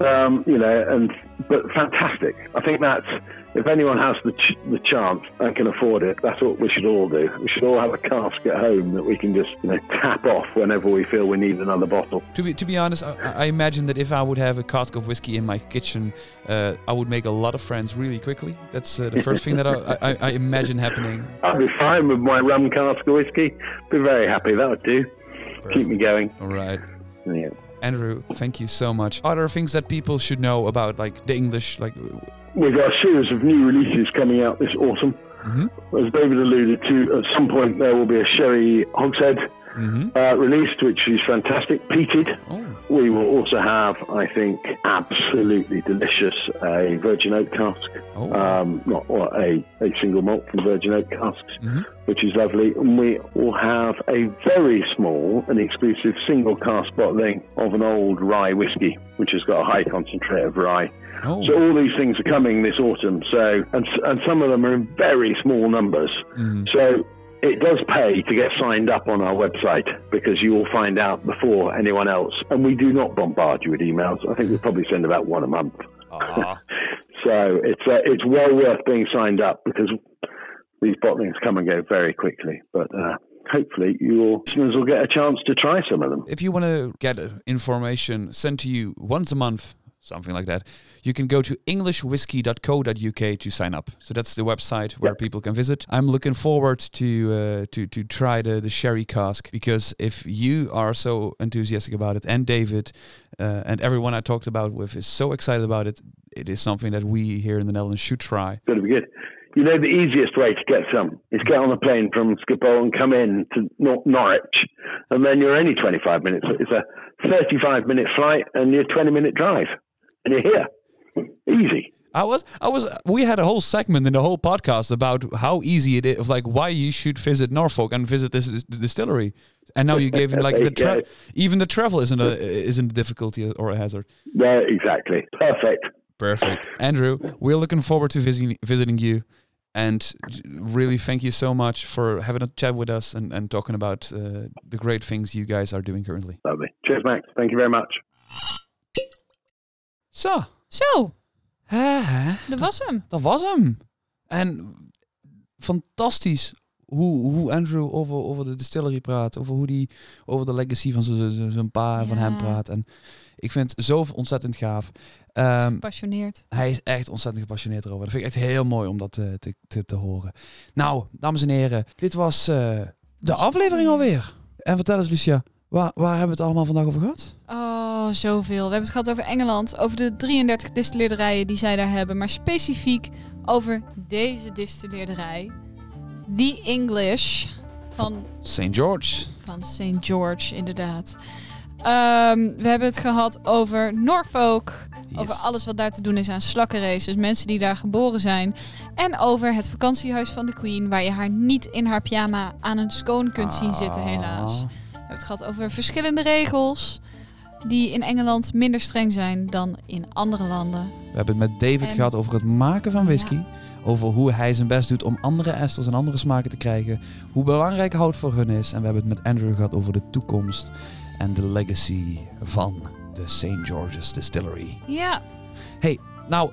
um, you know, and but fantastic. I think that's if anyone has the ch- the chance and can afford it, that's what we should all do. We should all have a cask at home that we can just you know tap off whenever we feel we need another bottle. To be to be honest, I, I imagine that if I would have a cask of whiskey in my kitchen, uh, I would make a lot of friends really quickly. That's uh, the first thing that I, I, I imagine happening. I'd be fine with my rum cask of whiskey. Be very happy. That would do. Keep me going. All right. Yeah. Andrew, thank you so much. Are there things that people should know about like the English, like We've got a series of new releases coming out this autumn. Mhm. As David alluded to, at some point there will be a sherry hogshead Mhm. uh, released, which is fantastic, peated. Oh, We will also have, I think, absolutely delicious a virgin oak cask. oh, Um, not or a, a single malt from virgin oak casks, Mhm. which is lovely. And we will have a very small and exclusive single cask bottling of an old rye whiskey, which has got a high concentrate of rye. oh. So all these things are coming this autumn. So and and some of them are in very small numbers. Mhm. So it does pay to get signed up on our website because you will find out before anyone else. And we do not bombard you with emails. I think we probably send about one a month. Ah. So it's uh, it's well worth being signed up because these bottlings come and go very quickly. But uh, hopefully your listeners will get a chance to try some of them. If you want to get information sent to you once a month, something like that, you can go to englishwhisky.co.uk to sign up. So that's the website where Yep. people can visit. I'm looking forward to uh, to to try the the sherry cask because if you are so enthusiastic about it, and David uh, and everyone I talked about with is so excited about it, it is something that we here in the Netherlands should try. To be good. You know, the easiest way to get some is get on a plane from Schiphol and come in to Nor- Norwich, and then you're only 25 minutes. It's a 35 minute flight and you're 20 minute drive, and you're here. Easy. I was, I was. We had a whole segment in the whole podcast about how easy it is, of like why you should visit Norfolk and visit this, this distillery. And now you gave him like the tra- even the travel isn't a isn't a difficulty or a hazard. Yeah, exactly. Perfect. Perfect, Andrew. We're looking forward to visiting visiting you, and really thank you so much for having a chat with us and, and talking about uh, the great things you guys are doing currently. Lovely. Cheers, Max. Thank you very much. Zo, Zo, dat was hem. Dat was hem. En fantastisch hoe, hoe Andrew over, over de distillery praat. Over hoe die over de legacy van zijn- pa en van Ja. hem praat. En ik vind het zo ontzettend gaaf. Ehm, Gepassioneerd. hij is echt ontzettend gepassioneerd erover. Dat vind ik echt heel mooi om dat te, te, te, te horen. Nou, dames en heren. Dit was eh, de aflevering alweer. En vertel eens Lucia. Waar, waar hebben we het allemaal vandaag over gehad? Oh, zoveel. We hebben het gehad over Engeland, over de 33 distilleerderijen die zij daar hebben, maar specifiek over deze distilleerderij, The English van, St. George. van St. George, inderdaad. Ehm, we hebben het gehad over Norfolk, over alles wat daar te doen is aan slakkenraces, mensen die daar geboren zijn, en over het vakantiehuis van de Queen, waar je haar niet in haar pyjama aan een scone kunt zien zitten, helaas. Hebben het gehad over verschillende regels die in Engeland minder streng zijn dan in andere landen. We hebben het met David En- gehad over het maken van whisky. Over hoe hij zijn best doet om andere esters en andere smaken te krijgen. Hoe belangrijk hout voor hun is. En we hebben het met Andrew gehad over de toekomst en de legacy van de St. George's Distillery. Ja. Nou,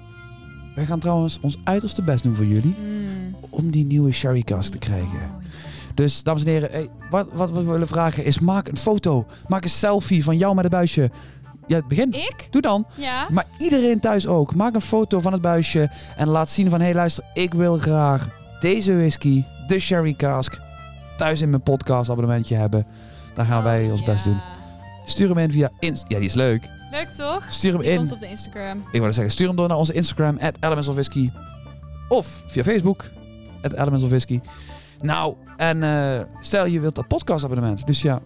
wij gaan trouwens ons uiterste best doen voor jullie Mm. om die nieuwe sherry cask te krijgen. Dus, dames en heren, hey, wat, wat we willen vragen is maak een foto. Maak een selfie van jou met een buisje. Ja, begin. Ik? Doe dan. Ja. Maar iedereen thuis ook. Maak een foto van het buisje en laat zien van... Hé, hey, luister, ik wil graag deze whisky, de Sherry Cask... thuis in mijn podcast abonnementje hebben. Dan gaan wij ons Oh, ja. best doen. Stuur hem in via... Inst ja, die is leuk. Leuk toch? Stuur hem Die in. komt op de Instagram. Ik wou zeggen, stuur hem door naar onze Instagram... at Elements of Whisky. Of via Facebook... at Elements of Whisky. Nou, en eh, stel je wilt dat podcastabonnement. Dus ja,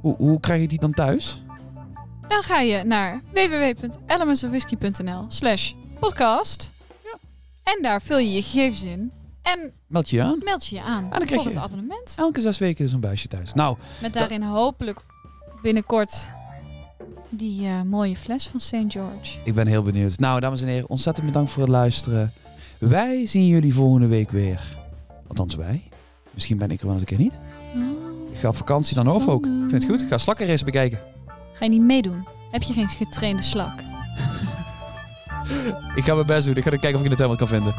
hoe, hoe krijg je die dan thuis? Dan ga je naar www.elementsofwhisky.nl slash podcast. En daar vul je je gegevens in. En Meld je je aan. meld je je aan dan krijg je- het abonnement. Elke zes weken is een buisje thuis. Nou, Met daarin hopelijk binnenkort die eh, mooie fles van St. George. Ik ben heel benieuwd. Nou, dames en heren, ontzettend bedankt voor het luisteren. Wij zien jullie volgende week weer. Althans, wij. Misschien ben ik er wel eens een keer niet. Ik ga op vakantie dan of ook. Ik vind het goed. Ik ga slakkenrace bekijken. Ga je niet meedoen? Heb je geen getrainde slak? Ik ga mijn best doen. Ik ga kijken of ik in de tuin wat kan vinden.